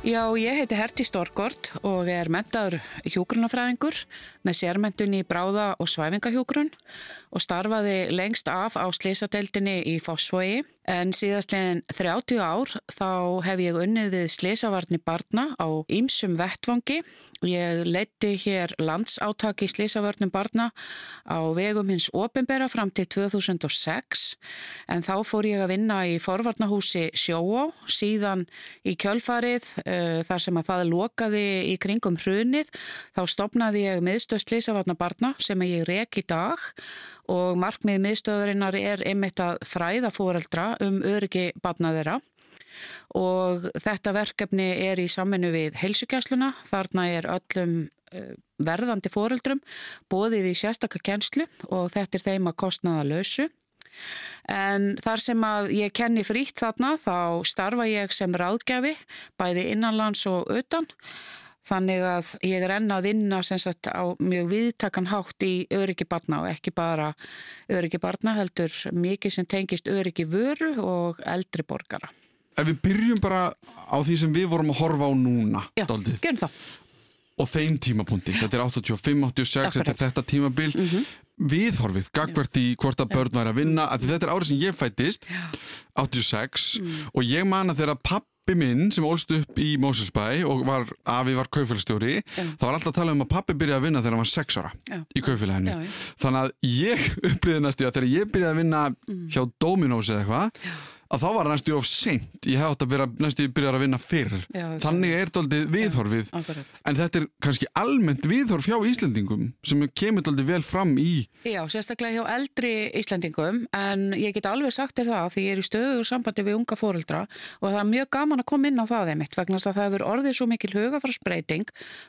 Já, ég heiti Herti Storgård og er mentaður hjógrunafræðingur með sérmentun í bráða og svæfingahjógrun og starfaði lengst af á slísadeildinni í Fossvogi en síðastlegin 30 ár þá hef ég unnið við slísavarni barna á ýmsum vettvangi. Ég leiti hér landsátaki í slísavarnum barna á vegum hins ofinbera fram til 2006 en þá fór ég að vinna í forvarnahúsi Sjóá síðan í kjölfarið uh, þar sem að það lokaði í kringum hrunið þá stopnaði ég miðstöð slísavarna barna sem ég rek í dag og markmið miðstöðurinnar er einmitt að fræða fóreldra um öryggi barna þeirra. Og þetta verkefni er í saminu við heilsugjæsluna, þarna er öllum eh, verðandi fóreldrum bóðið í sérstakka kjenslu og þetta er þeim að kostnaða lausu. En þar sem að ég kenni frýtt þarna þá starfa ég sem ráðgjafi bæði innanlands og utan Þannig að ég er enna að vinna sagt, á mjög viðtakan hátt í öryggi barna og ekki bara öryggi barna heldur mikið sem tengist öryggi vöru og eldri borgara. Ef við byrjum bara á því sem við vorum að horfa á núna, Já, Daldið. gerum það. Og þeim tímapunkti, þetta er 85, 86, þetta er þetta tímabil. Mm -hmm. Viðhorfið, gagvert í hvort að börn væri að vinna, að þetta er árið sem ég fættist, 86, mm. og ég man að þegar papp pappi minn sem ólst upp í Mósesbæ og var, afi var kaufélagstjóri þá var alltaf að tala um að pappi byrjaði að vinna þegar hann var 6 ára já. í kaufélaginu þannig að ég upplýði næstu að þegar ég byrjaði að vinna mm. hjá Dominós eða eitthvað að þá var það næstu of seint. Ég hef átt að vera næstu byrjar að vinna fyrr. Já, þannig er þetta aldrei viðhorfið. Já, en þetta er kannski almennt viðhorf hjá Íslandingum sem kemur aldrei vel fram í Já, sérstaklega hjá eldri Íslandingum en ég get alveg sagt þér það því ég er í stöður sambandi við unga fóruldra og það er mjög gaman að koma inn á það einmitt vegna að það hefur orðið svo mikil hugafræsbreyting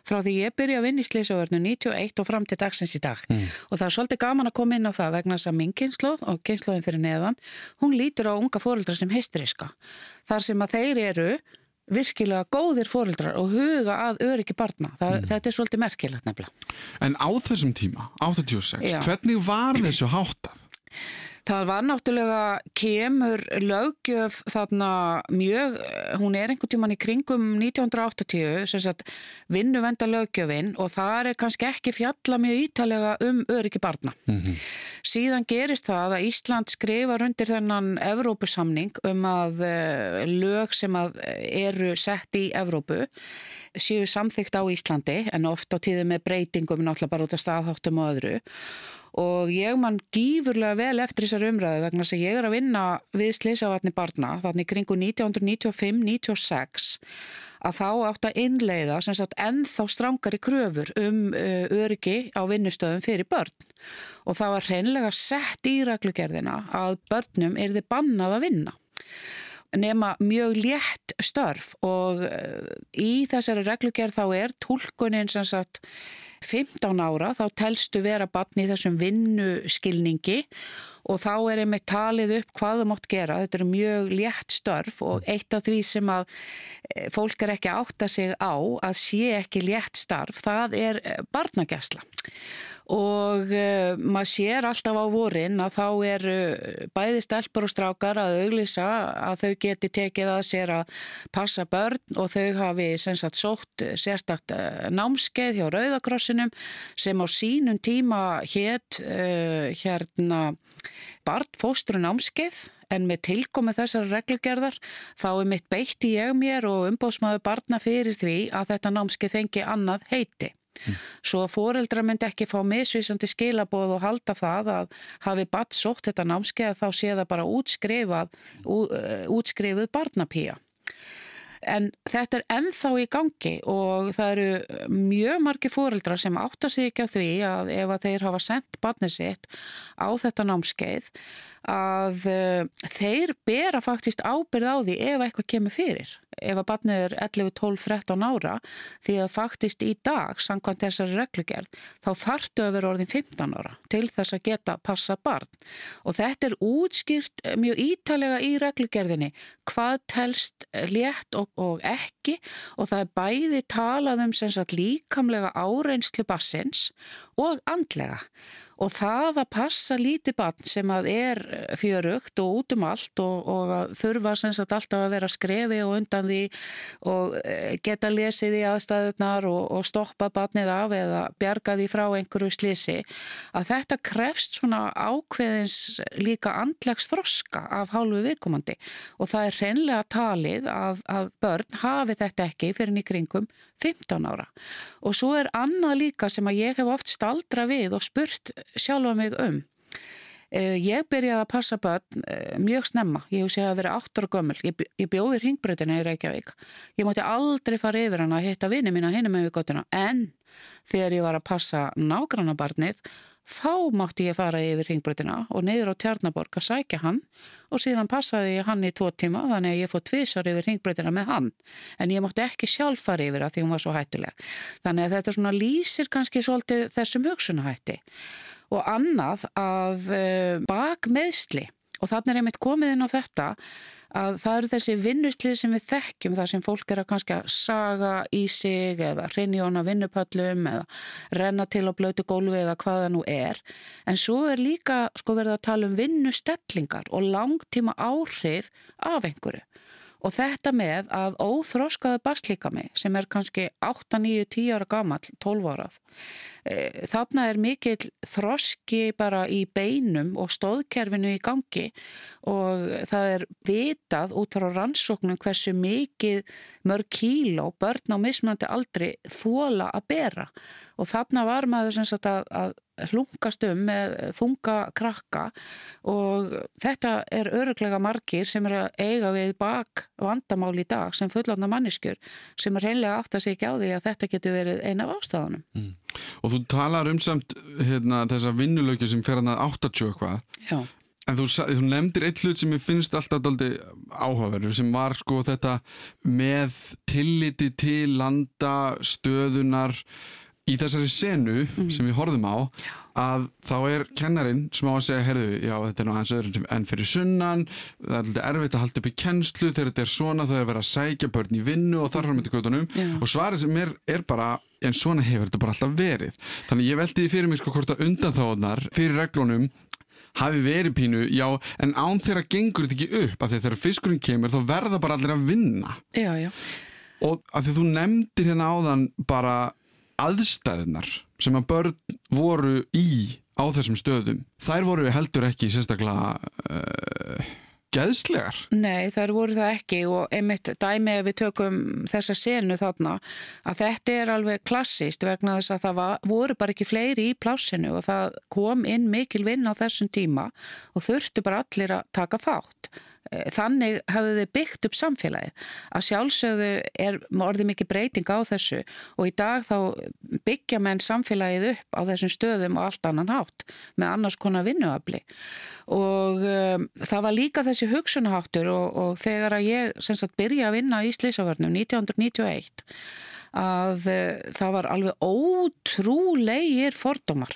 frá því ég byrja að vinna í Sliðsavörnu 91 og fram til dagsins í dag. Mm. og það er svolítið gaman að koma inn á það vegna að fóreldra sem heistiriska þar sem að þeir eru virkilega góðir fóreldrar og huga að öryggi barna. Það, mm. Þetta er svolítið merkilegt nefnilega. En á þessum tíma, 86, Já. hvernig var þessu háttað? Það var náttúrulega kemur lögjöf þarna mjög, hún er einhvern tíman í kringum 1980, sem sagt vinnuvenda lögjöfin og það er kannski ekki fjalla mjög ítalega um öryggi barna. Mm -hmm. Síðan gerist það að Ísland skrifar undir þennan Evrópusamning um að eh, lög sem að eru sett í Evrópu séu samþygt á Íslandi en oft á tíðu með breytingum náttúrulega bara út af staðháttum og öðru og ég mann gífurlega vel eftir þessar umræðu vegna þess að ég er að vinna við slisavatni barna þannig kringu 1995-96 að þá átt að innleiða sem sagt ennþá strángari kröfur um uh, öryggi á vinnustöðum fyrir börn. Og það var hreinlega sett í reglugerðina að börnum er þið bannað að vinna. Nema mjög létt störf og uh, í þessari reglugerð þá er tólkunin sem sagt 15 ára þá telstu vera batni í þessum vinnuskilningi og þá er einmitt talið upp hvað það mátt gera. Þetta eru mjög létt störf og eitt af því sem að eh, fólk er ekki átta sig á að sé ekki létt starf, það er eh, barnagesla og uh, maður sér alltaf á vorin að þá er uh, bæði stelpur og strákar að auglýsa að þau geti tekið að sér að passa börn og þau hafi sagt, sótt sérstakt uh, námskeið hjá Rauðakrossinum sem á sínum tíma hétt hérna barnfóstrun námskeið en með tilkomið þessar reglugerðar þá er mitt beitti ég mér og umbóðsmaður barna fyrir því að þetta námskeið fengi annað heiti. Mm. Svo að fóreldra myndi ekki fá misvísandi skilaboð og halda það að hafi batt sótt þetta námskeið þá sé það bara útskrifað, eh, útskrifuð barnapíja. En þetta er ennþá í gangi og það eru mjög margi fóreldra sem átta sig ekki á því að ef að þeir hafa sendt barnið sitt á þetta námskeið að uh, þeir bera faktist ábyrð á því ef eitthvað kemur fyrir ef að barnið er 11, 12, 13 ára því að faktist í dag samkvæmt þessari reglugjörð þá þartu að vera orðin 15 ára til þess að geta passa barn. Og þetta er útskýrt mjög ítalega í reglugjörðinni hvað telst létt og, og ekki og það er bæði talað um líkamlega áreinslu bassins og andlega Og það að passa lítið barn sem að er fjörugt og út um allt og, og þurfa sagt, alltaf að vera skrefi og undan því og e, geta lesið í aðstæðunar og, og stoppa barnið af eða bjarga því frá einhverju slisi, að þetta krefst svona ákveðins líka andlegs þroska af hálfu viðkomandi. Og það er hreinlega talið að, að börn hafi þetta ekki fyrir nýkringum 15 ára. Og svo er annað líka sem að ég hef oft staldra við og spurt sjálfa mig um. Eh, ég byrjaði að passa börn eh, mjög snemma, ég hef segjað að vera 8 ára gömul, ég, ég bjóði ringbröðina í Reykjavík. Ég mátti aldrei fara yfir hann að hitta vini mín að hinna með við gottuna en þegar ég var að passa nágrannabarnið þá mátti ég fara yfir ringbröðina og neyður á Tjarnaborg að sækja hann og síðan passaði ég hann í tvo tíma þannig að ég fótt tvísar yfir ringbröðina með hann en ég mátti ekki sjálf fara yfir að því hún var svo hættuleg. Þannig að þetta lýsir kannski svolítið þessum hugsunahætti og annað að eh, bakmeðsli og þannig er einmitt komið inn á þetta að það eru þessi vinnuslið sem við þekkjum þar sem fólk er að kannski að saga í sig eða rinjóna vinnupöllum eða renna til á blötu gólfi eða hvaða nú er. En svo er líka sko verið að tala um vinnustellingar og langtíma áhrif af einhverju Og þetta með að óþróskaðu baslíkami sem er kannski 8, 9, 10 ára gammal, 12 árað, e, þarna er mikill þroski bara í beinum og stóðkerfinu í gangi. Og það er vitað út frá rannsóknum hversu mikið mörg kíló börn á mismunandi aldri þóla að bera. Og þarna var maður sem sagt að, að hlungast um með þunga krakka og þetta er öruglega margir sem er að eiga við bak vandamál í dag sem fullotna manniskur sem er reynlega aft að segja á því að þetta getur verið eina af ástafanum. Mm. Og þú talar um samt hérna, þessa vinnulöki sem fer hann að 80 eitthvað. Já. En þú, þú nefndir eitt hlut sem ég finnst alltaf áhugaverður sem var sko þetta með tilliti til landa, stöðunar í þessari senu mm. sem við horfum á að þá er kennarin sem á að segja, herðu, já þetta er nú aðeins öðrum enn fyrir sunnan, það er alltaf erfitt að halda upp í kennslu þegar þetta er svona það er að vera að sækja börn í vinnu og þarfum þetta göttunum yeah. og svarið sem er, er bara en svona hefur þetta bara alltaf verið þannig ég veldi því fyrir mig sko hvort að undanþáðnar fyrir reglunum hafi verið pínu, já, en án þeirra gengur þetta ekki upp, af því þegar fiskurinn kemur þá verða bara allir að vinna já, já. og af því þú nefndir hérna áðan bara aðstæðunar sem að börn voru í á þessum stöðum, þær voru heldur ekki sérstaklega uh, geðslegar. Nei, þær voru það ekki og einmitt dæmi ef við tökum þessa senu þarna að þetta er alveg klassist vegna þess að það var, voru bara ekki fleiri í plásinu og það kom inn mikil vinn á þessum tíma og þurftu bara allir að taka þátt. Eh, þannig hafðu þið byggt upp samfélagið. Að sjálfsögðu er orðið mikið breyting á þessu og í dag þá byggja menn samfélagið upp á þessum stöðum og allt annan hátt með annars konar vinnuafli. Og um, það var líka þessi hugsunaháttur og, og þegar að ég sagt, byrja að vinna í Ísleisavörnum 1991 að uh, það var alveg ótrúlegir fordómar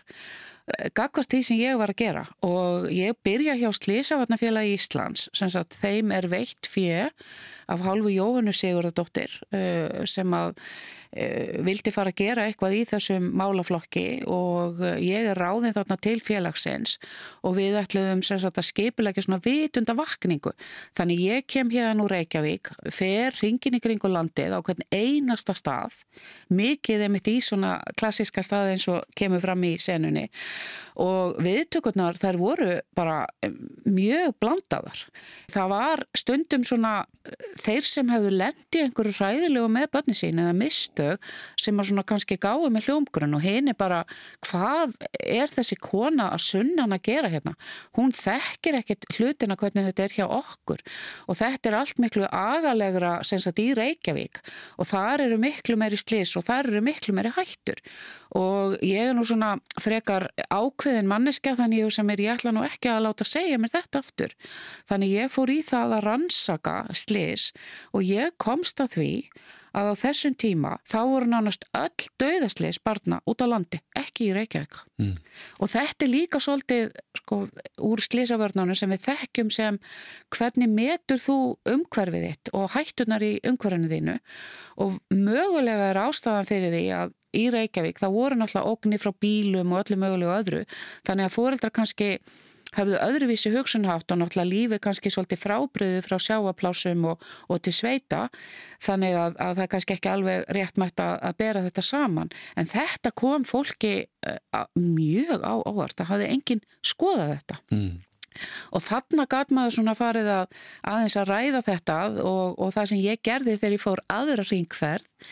gagvast því sem ég var að gera. Og ég byrja hjá Slísavarnafélagi Íslands. Sem sagt þeim er veitt fjö af hálfu Jóhannu Sigurðardóttir sem að Eh, vildi fara að gera eitthvað í þessum málaflokki og eh, ég er ráðin þarna til félagsins og við ætluðum sagt, að skipilegja svona vitunda vakningu. Þannig ég kem hérna úr Reykjavík, fer ringin í kringu landið á hvern einasta stað, mikið er mitt í svona klassiska stað eins og kemur fram í senunni og viðtökurnar þær voru bara mjög blandaðar. Það var stundum svona þeir sem hefðu lendi einhverju ræðilegu með börni sín eða mistu þau sem að svona kannski gáði með hljómgrunn og henni bara hvað er þessi kona að sunnan að gera hérna? Hún þekkir ekkit hlutina hvernig þetta er hjá okkur. Og þetta er allt miklu agalegra sem sagt í Reykjavík. Og þar eru miklu meiri slís og þar eru miklu meiri hættur. Og ég er nú svona frekar ákveðin manneskja þannig sem er ég ætla nú ekki að láta segja mér þetta aftur. Þannig ég fór í það að rannsaka slís og ég komst að því að á þessum tíma þá voru nánast öll döðasleis barna út á landi, ekki í Reykjavík. Mm. Og þetta er líka svolítið sko, úr slísavörnunum sem við þekkjum sem hvernig metur þú umhverfið þitt og hættunar í umhverfinu þínu og mögulega er ástafan fyrir því að í Reykjavík þá voru náttúrulega ógni frá bílum og öllu mögulegu öðru þannig að fóreldrar kannski hafðu öðruvísi hugsunhátt og náttúrulega lífi kannski svolítið frábriðu frá sjáaplásum og, og til sveita þannig að, að það er kannski ekki alveg réttmætt að, að bera þetta saman en þetta kom fólki uh, mjög á óvart það hafði enginn skoðað þetta mm. Og þarna gæt maður svona farið að aðeins að ræða þetta og, og það sem ég gerði þegar ég fór aðra ringferð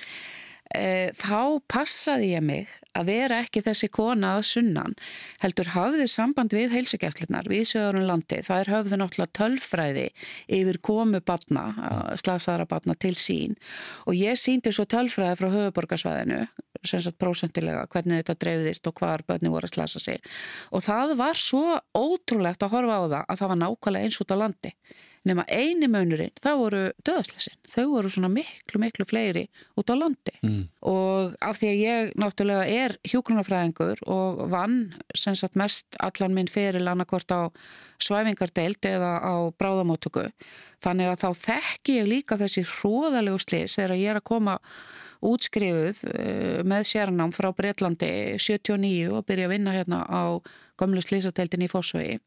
þá passaði ég mig að vera ekki þessi kona að sunnan heldur hafði samband við heilsugjastlunar við sögurinn landi, það er höfðu náttúrulega tölfræði yfir komu batna, slagsaðara batna til sín. Og ég síndi svo tölfræði frá höfuborgarsvæðinu sem sagt prósentilega hvernig þetta dreifðist og hvar bönni voru að slasa sig. Og það var svo ótrúlegt að horfa á það að það var nákvæmlega eins út á landi nema eini munurinn, það voru döðslesin, þau voru svona miklu, miklu fleiri út á landi. Mm. og af því að ég náttúrulega er hjókrunafræðingur og vann sem sagt mest allan minn fyrir annarkort á svæfingardeild eða á bráðamótöku þannig að þá þekki ég líka þessi hróðalegu slis þegar ég er að koma útskrifuð eh, með sérnám frá Breitlandi 79 og byrja að vinna hérna á gamlu slisateildin í Fossvegi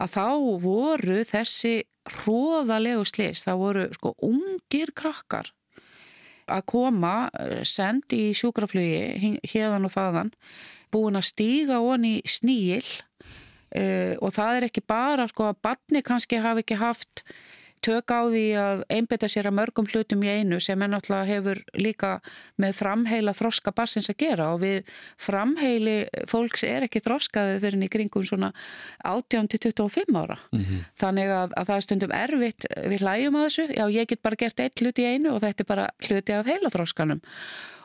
að þá voru þessi hróðalegu slis, það voru sko ungir krakkar að koma eh, send í sjúkraflugi hérðan og þaðan búin að stíga onni sníl uh, og það er ekki bara sko að barni kannski hafi ekki haft tök á því að einbeta sér að mörgum hlutum í einu sem er náttúrulega hefur líka með framheila þroska bassins að gera og við framheili fólks er ekki þroskaði fyrir í kringum svona 18-25 ára. Mm -hmm. Þannig að, að það er stundum erfitt við hlæjum að þessu. Já, ég get bara gert eitt hluti í einu og þetta er bara hluti af heila þroskanum.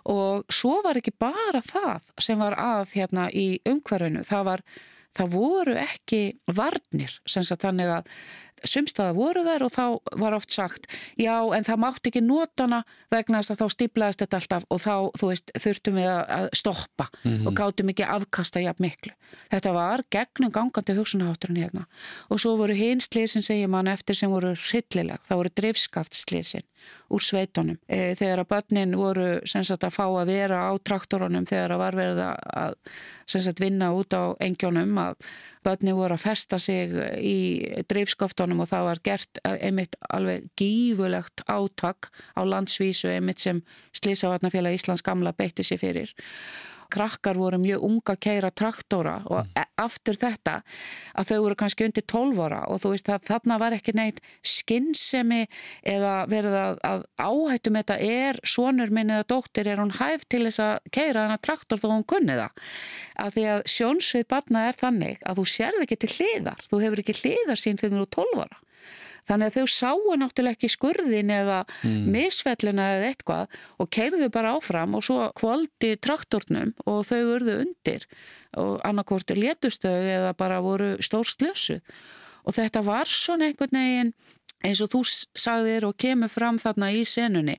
Og svo var ekki bara það sem var að hérna í umhverfinu. Það var það voru ekki varnir, sem sagt þannig að sumstaða voru þær og þá var oft sagt já en það mátt ekki nótana vegna þess að þá stiplaðist þetta alltaf og þá þú veist þurftum við að stoppa mm -hmm. og gáttum ekki afkasta jafn miklu. Þetta var gegnum gangandi hugsunahátturinn hérna og svo voru hinslísin segjum hann eftir sem voru hryllileg, það voru drifskaftslísin úr sveitunum. E, þegar að börnin voru sagt, að fá að vera á traktorunum þegar að var verið að sagt, vinna út á engjónum að börni voru að festa sig í dreifskoftunum og það var gert einmitt alveg gífulegt átak á landsvísu einmitt sem Slísavatnafélag Íslands gamla beitti sér fyrir krakkar voru mjög unga keira traktora og mm. aftur þetta að þau voru kannski undir 12 ára og þú veist að þarna var ekki neitt skinnsemi eða verið að, að áhættum þetta er sonur minn eða dóttir er hún hæf til þess að keira þennan traktor þó hún kunni það að því að sjónsvið barna er þannig að þú sérð ekki til hliðar þú hefur ekki hliðar sín þegar þú er 12 ára Þannig að þau sáu náttúrulega ekki skurðin eða mm. misfellina eða eitthvað og keirðu bara áfram og svo kvaldi traktornum og þau urðu undir og annarkorti létustögu eða bara voru stór slössu. Og þetta var svona einhvern veginn eins og þú sagðir og kemur fram þarna í senunni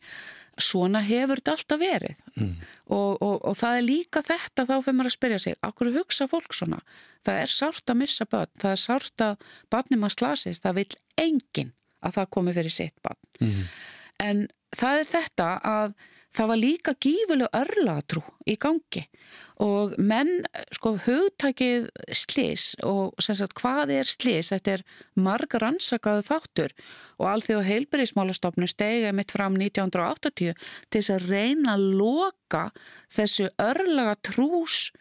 svona hefur þetta alltaf verið mm. og, og, og það er líka þetta þá fyrir maður að spyrja sig, okkur hugsa fólk svona það er sárt að missa börn það er sárt að barnum að slasist það vil enginn að það komi fyrir sitt barn mm. en það er þetta að það var líka gífuleg örlatrú í gangi. Og menn, sko, hugtakið slis og sem sagt hvað er slis, þetta er margar ansakaðu þáttur og alþjóð heilbyrðismálastofnum stegið mitt fram 1980 til þess að reyna að loka þessu örlaga trús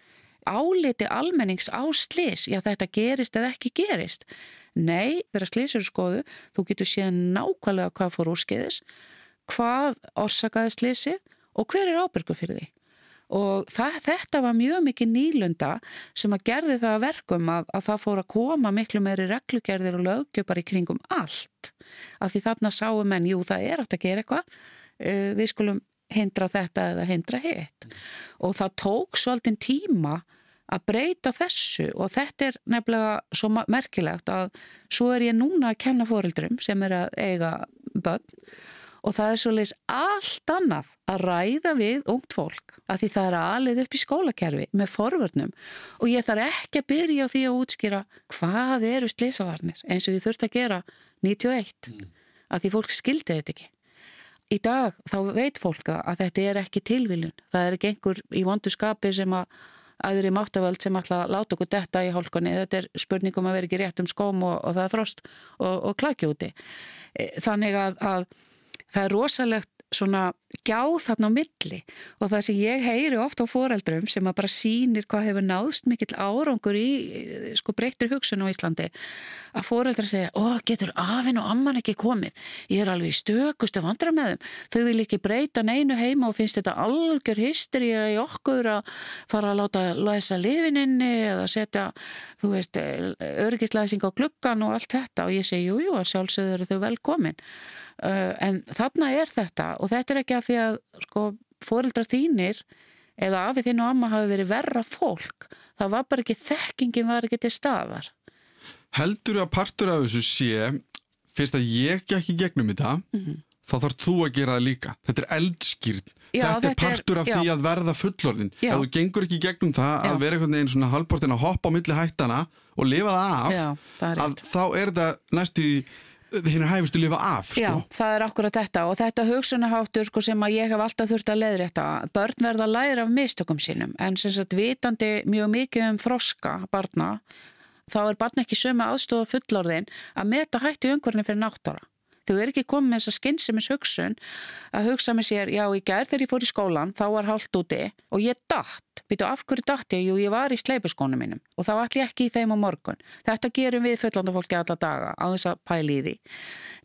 áliti almennings á slis, já þetta gerist eða ekki gerist. Nei, þegar slis eru skoðu, þú getur séð nákvæmlega hvað fór úrskeiðis, hvað orsakaði slisið og hver er ábyrgu fyrir því? Og það, þetta var mjög mikið nýlunda sem að gerði það verkum að, að það fór að koma miklu meiri reglugerðir og lögjöpar í kringum allt. Af því þarna sáum menn, jú það er að gera eitthvað. Uh, við skulum hindra þetta eða hindra hitt. Og það tók svolítið tíma að breyta þessu og þetta er nefnilega svo merkilegt að svo er ég núna að kenna fórildrum sem er að eiga börn og það er svolítið allt annað að ræða við ungt fólk að því það er aðlið upp í skólakerfi með forvörnum og ég þarf ekki að byrja á því að útskýra hvað eru slisavarnir eins og ég þurft að gera 91 mm. að því fólk skildi þetta ekki. Í dag þá veit fólk að þetta er ekki tilviljun, það er ekki einhver í vondu skapi sem að aðri máttavöld sem ætla að láta okkur detta í hálkunni, þetta er spurningum að vera ekki rétt um skóm og, og það er frost og, og klakjóti. E, þannig að, að það er rosalegt svona gjá þarna á milli. Og það sem ég heyri ofta á foreldrum sem að bara sínir hvað hefur náðst mikill árangur í sko breyttir hugsun á Íslandi að foreldra segja, ó getur afinn og amman ekki komið, ég er alveg í stökustu vandra með þeim, þau vil ekki breyta neinu heima og finnst þetta algjör hysteri í okkur að fara að láta læsa lifininni eða setja, þú veist örgislæsing á gluggan og allt þetta. Og ég segi, jújú, jú, sjálfsögur þau velkomin en þarna er þetta og þetta er ekki af því að sko, fórildrar þínir eða afið þín og amma hafi verið verra fólk. Það var bara ekki, þekkingin var ekki til staðar. Heldur að partur af þessu sé fyrst að ég ekki gegnum þetta mm -hmm. þá þarf þú að gera það líka. Þetta er eldskýrn Já, þetta, þetta er partur af er, því að verða fullorðin. Já. ef þú gengur ekki gegnum það já. að vera einhvern veginn svona halvbortin að hoppa á milli hættana og lifa það af það er þá er það næstu í hinn hæfistu að lifa af sko. Já, það er akkurat þetta og þetta hugsunaháttur sko, sem að ég hef alltaf þurft að leiðrætta börn verða að læra af mistökum sínum en sem sagt vitandi mjög mikið um þroska barna þá er barn ekki sömu aðstofa fullorðin að meta hætti umhverfni fyrir náttúra Þú er ekki komið með þessa skynnsemis hugsun að hugsa með sér, já í gerð þegar ég fór í skólan, þá var hálft úti og ég dætt. Býtu af hverju dætt ég? Jú, ég var í sleipuskónum mínum og þá ætl ég ekki í þeim á morgun. Þetta gerum við fullandafólki alla daga á þess að pæli í því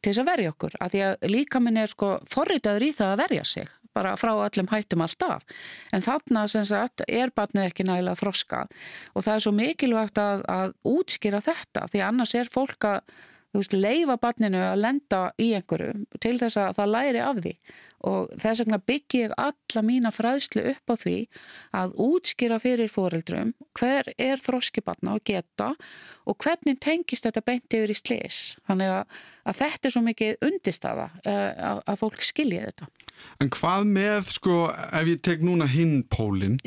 til þess að verja okkur. Að því að líka minn er sko forritaður í það að verja sig bara frá öllum hættum alltaf. En þarna sem sagt er barnið ekki nægilega þroskað og það er svo mikilvægt að, að útskýra þetta því annars er fólk að veist, leifa barninu að lenda í einhverju til þess að það læri af því. Og þess vegna byggi ég alla mína fræðslu upp á því að útskýra fyrir fóreldrum hver er þróskibarna að geta og hvernig tengist þetta beint yfir í slis þannig að, að þetta er svo mikið undistafa eh, að, að fólk skilja þetta. En hvað með, sko, ef ég tek núna hinn pólinn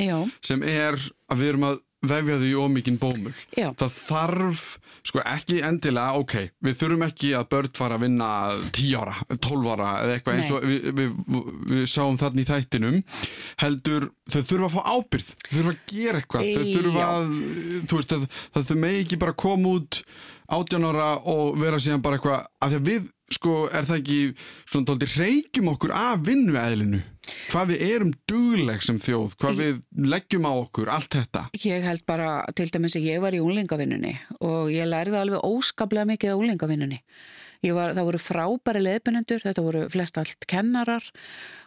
sem er að við erum að vefja þau í ómikinn bómul. Já. Það þarf, sko ekki endilega, ok, við þurfum ekki að börn fara að vinna 10 ára, 12 ára eða eitthvað eins og við, við, við, sáum þarna í þættinum, heldur þau þurfa að fá ábyrð, þau þurfa að gera eitthvað, þau þurfa að, þú veist, að, það þau megi ekki bara koma út 18 ára og vera síðan bara eitthvað, af því að við sko er það ekki svona tólti reykjum okkur af vinnuæðilinu hvað við erum dugleg sem þjóð hvað við leggjum á okkur, allt þetta. Ég held bara, til dæmis að ég var í úlingavinnunni og ég lærði alveg óskaplega mikið á úlingavinnunni Var, það voru frábæri leðbunendur, þetta voru flest allt kennarar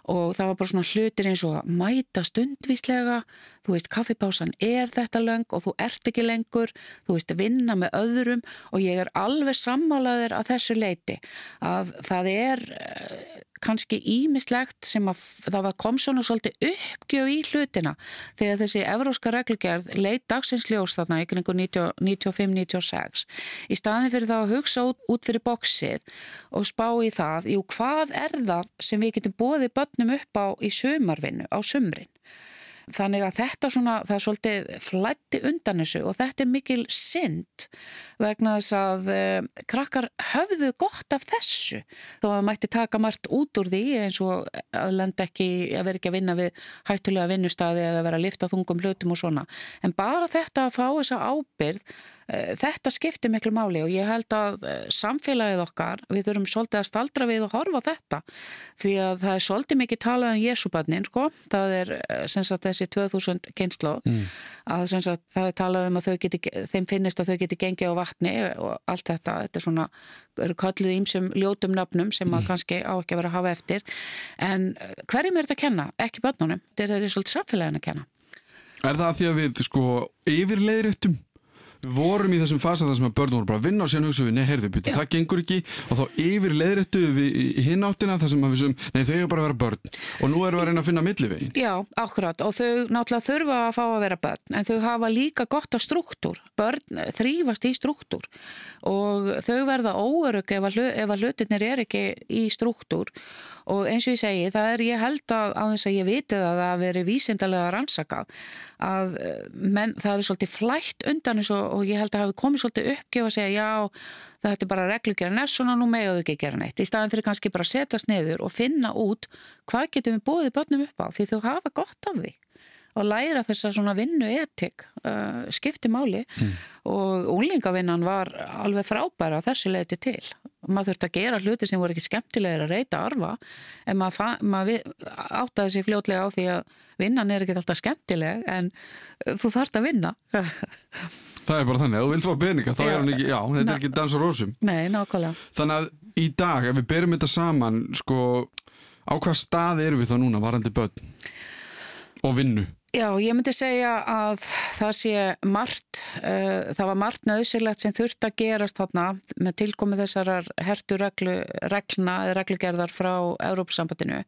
og það var bara svona hlutir eins og að mæta stundvíslega, þú veist kaffipásan er þetta löng og þú ert ekki lengur, þú veist vinna með öðrum og ég er alveg sammálaður að þessu leiti að það er eh, kannski ímislegt sem að það kom svona svolítið uppgjöf í hlutina. Þegar þessi evróska reglugerð leit dagsinsljós þarna ykkur 95-96 í staðin fyrir það að hugsa út, út fyrir bóksið og spá í það, jú hvað er það sem við getum bóðið börnum upp á í sömarvinnu, á sömrin Þannig að þetta svona, það er svolítið flætti undan þessu og þetta er mikil synd vegna þess að uh, krakkar höfðu gott af þessu þó að það mætti taka margt út úr því eins og að lenda ekki að vera ekki að vinna við hættulega vinnustadi eða vera að lifta þungum hlutum og svona. En bara þetta að fá þessa ábyrð Eh, þetta skiptir miklu máli og ég held að eh, samfélagið okkar, við þurfum svolítið að staldra við og horfa þetta. Því að það er svolítið mikið talað um Jésúbarnin sko, það er eh, sagt, þessi 2000 kynslu mm. að sagt, það er talað um að geti, þeim finnist að þau geti gengið á vatni og allt þetta, þetta er svona eru kallið ímsum ljótum nöfnum sem maður mm. kannski á ekki að vera að hafa eftir. En hverjum er þetta að kenna? Ekki börnunum, þetta er svolítið samfélagin að kenna. Er það að því að við sko yfirleiðréttum við vorum í þessum fasa þar sem að börn voru bara að vinna og síðan hugsaðu við, nei, heyrðu, byrju, það gengur ekki. Og þá yfir leðrættu við í hináttina þar sem að við sem, nei, þau eru bara að vera börn. Og nú erum við að reyna að finna millivegin. Já, ákvæmt og þau náttúrulega þurfa að fá að vera börn en þau hafa líka gott á struktúr. Börn þrýfast í struktúr. Og þau verða óörug ef að hlutinir er ekki í struktúr. Og eins og ég segi, það er ég held að á þess að ég viti það að það veri vísindarlega rannsakað að eh, menn, það hefur svolítið flætt undan og, og ég held að hefur komið svolítið uppgjöf að segja já, það hætti bara reglugjara nessuna nú með og þau ekki gera neitt. Í staðan fyrir kannski bara setjast niður og finna út hvað getum við búið börnum upp á því þau hafa gott af því og læra þess að svona vinnu etik uh, skipti máli. Mm. og úlingavinnan var alveg frábæra þessu leiti til. Maður þurfti að gera hluti sem voru ekki skemmtilegir að reyta arfa en maður, maður áttaði sér fljótlega á því að vinnan er ekki alltaf skemmtileg en uh, þú þarfst að vinna. Það er bara þannig, þú vilt fá peninga þá já, er hann ekki, já, þetta er ekki dans og rósum. Nei, nákvæmlega. Þannig að í dag, ef við berum þetta saman sko, á hvað stað eru við þá núna varandi börn? Og vinnu? Já, ég myndi segja að það sé margt, uh, það var margt nöðsilegt sem þurft að gerast þarna með tilkomið þessar hertu reglu, regluna eða reglugerðar frá Európsambandinu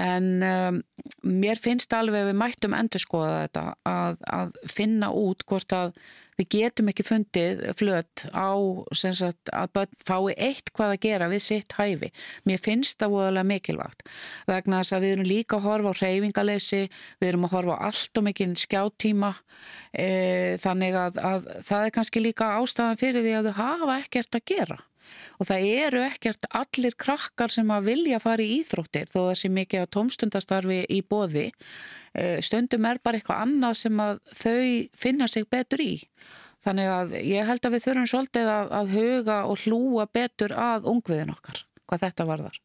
en um, mér finnst alveg við mættum endur skoða þetta að, að finna út hvort að við getum ekki fundið flött á sagt, að fái eitt hvað að gera við sitt hæfi. Mér finnst það voðalega mikilvægt. Vegna þess að við erum líka að horfa á reyfingaleysi, við erum að horfa á allt og mikinn skjáttíma e, þannig að, að það er kannski líka ástæðan fyrir því að þau hafa ekkert að gera. Og það eru ekkert allir krakkar sem að vilja fara í íþróttir þó það sé mikið að tómstundastarfi í boði. e, stundum er bara eitthvað annað sem að þau finna sig betur í Þannig að ég held að við þurfum svolítið að, að huga og hlúa betur að ungviðin okkar, hvað þetta varðar.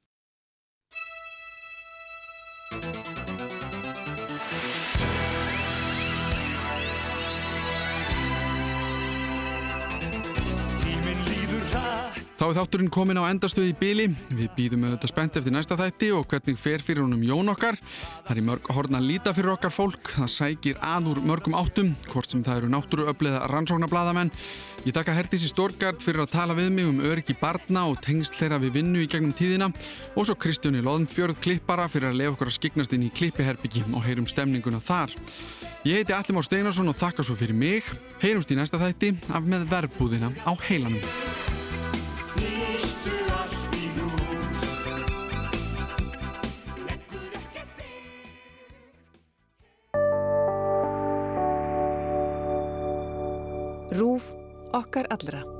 Þá er þátturinn komin á endastuði í byli. Við býðum auðvitað spennt eftir næsta þætti og hvernig fer fyrir honum jón okkar. Það er mörg horna líta fyrir okkar fólk. Það sækir að úr mörgum áttum, hvort sem það eru náttúruöfliða rannsóknarbladamenn. Ég taka Herdísi Storgard fyrir að tala við mig um öryggi barna og tengsl þeirra við vinnu í gegnum tíðina og svo Kristjóni Lóðnfjörð klippara fyrir að lefa okkur að skiknast inn í klippiherbyggi og heyrum stemninguna þar. Ég heiti Allimár Steinarsson og þakka svo fyrir mig. Heyrumst í næsta þætti af með verbúðina á heilanum. Rúf okkar allra.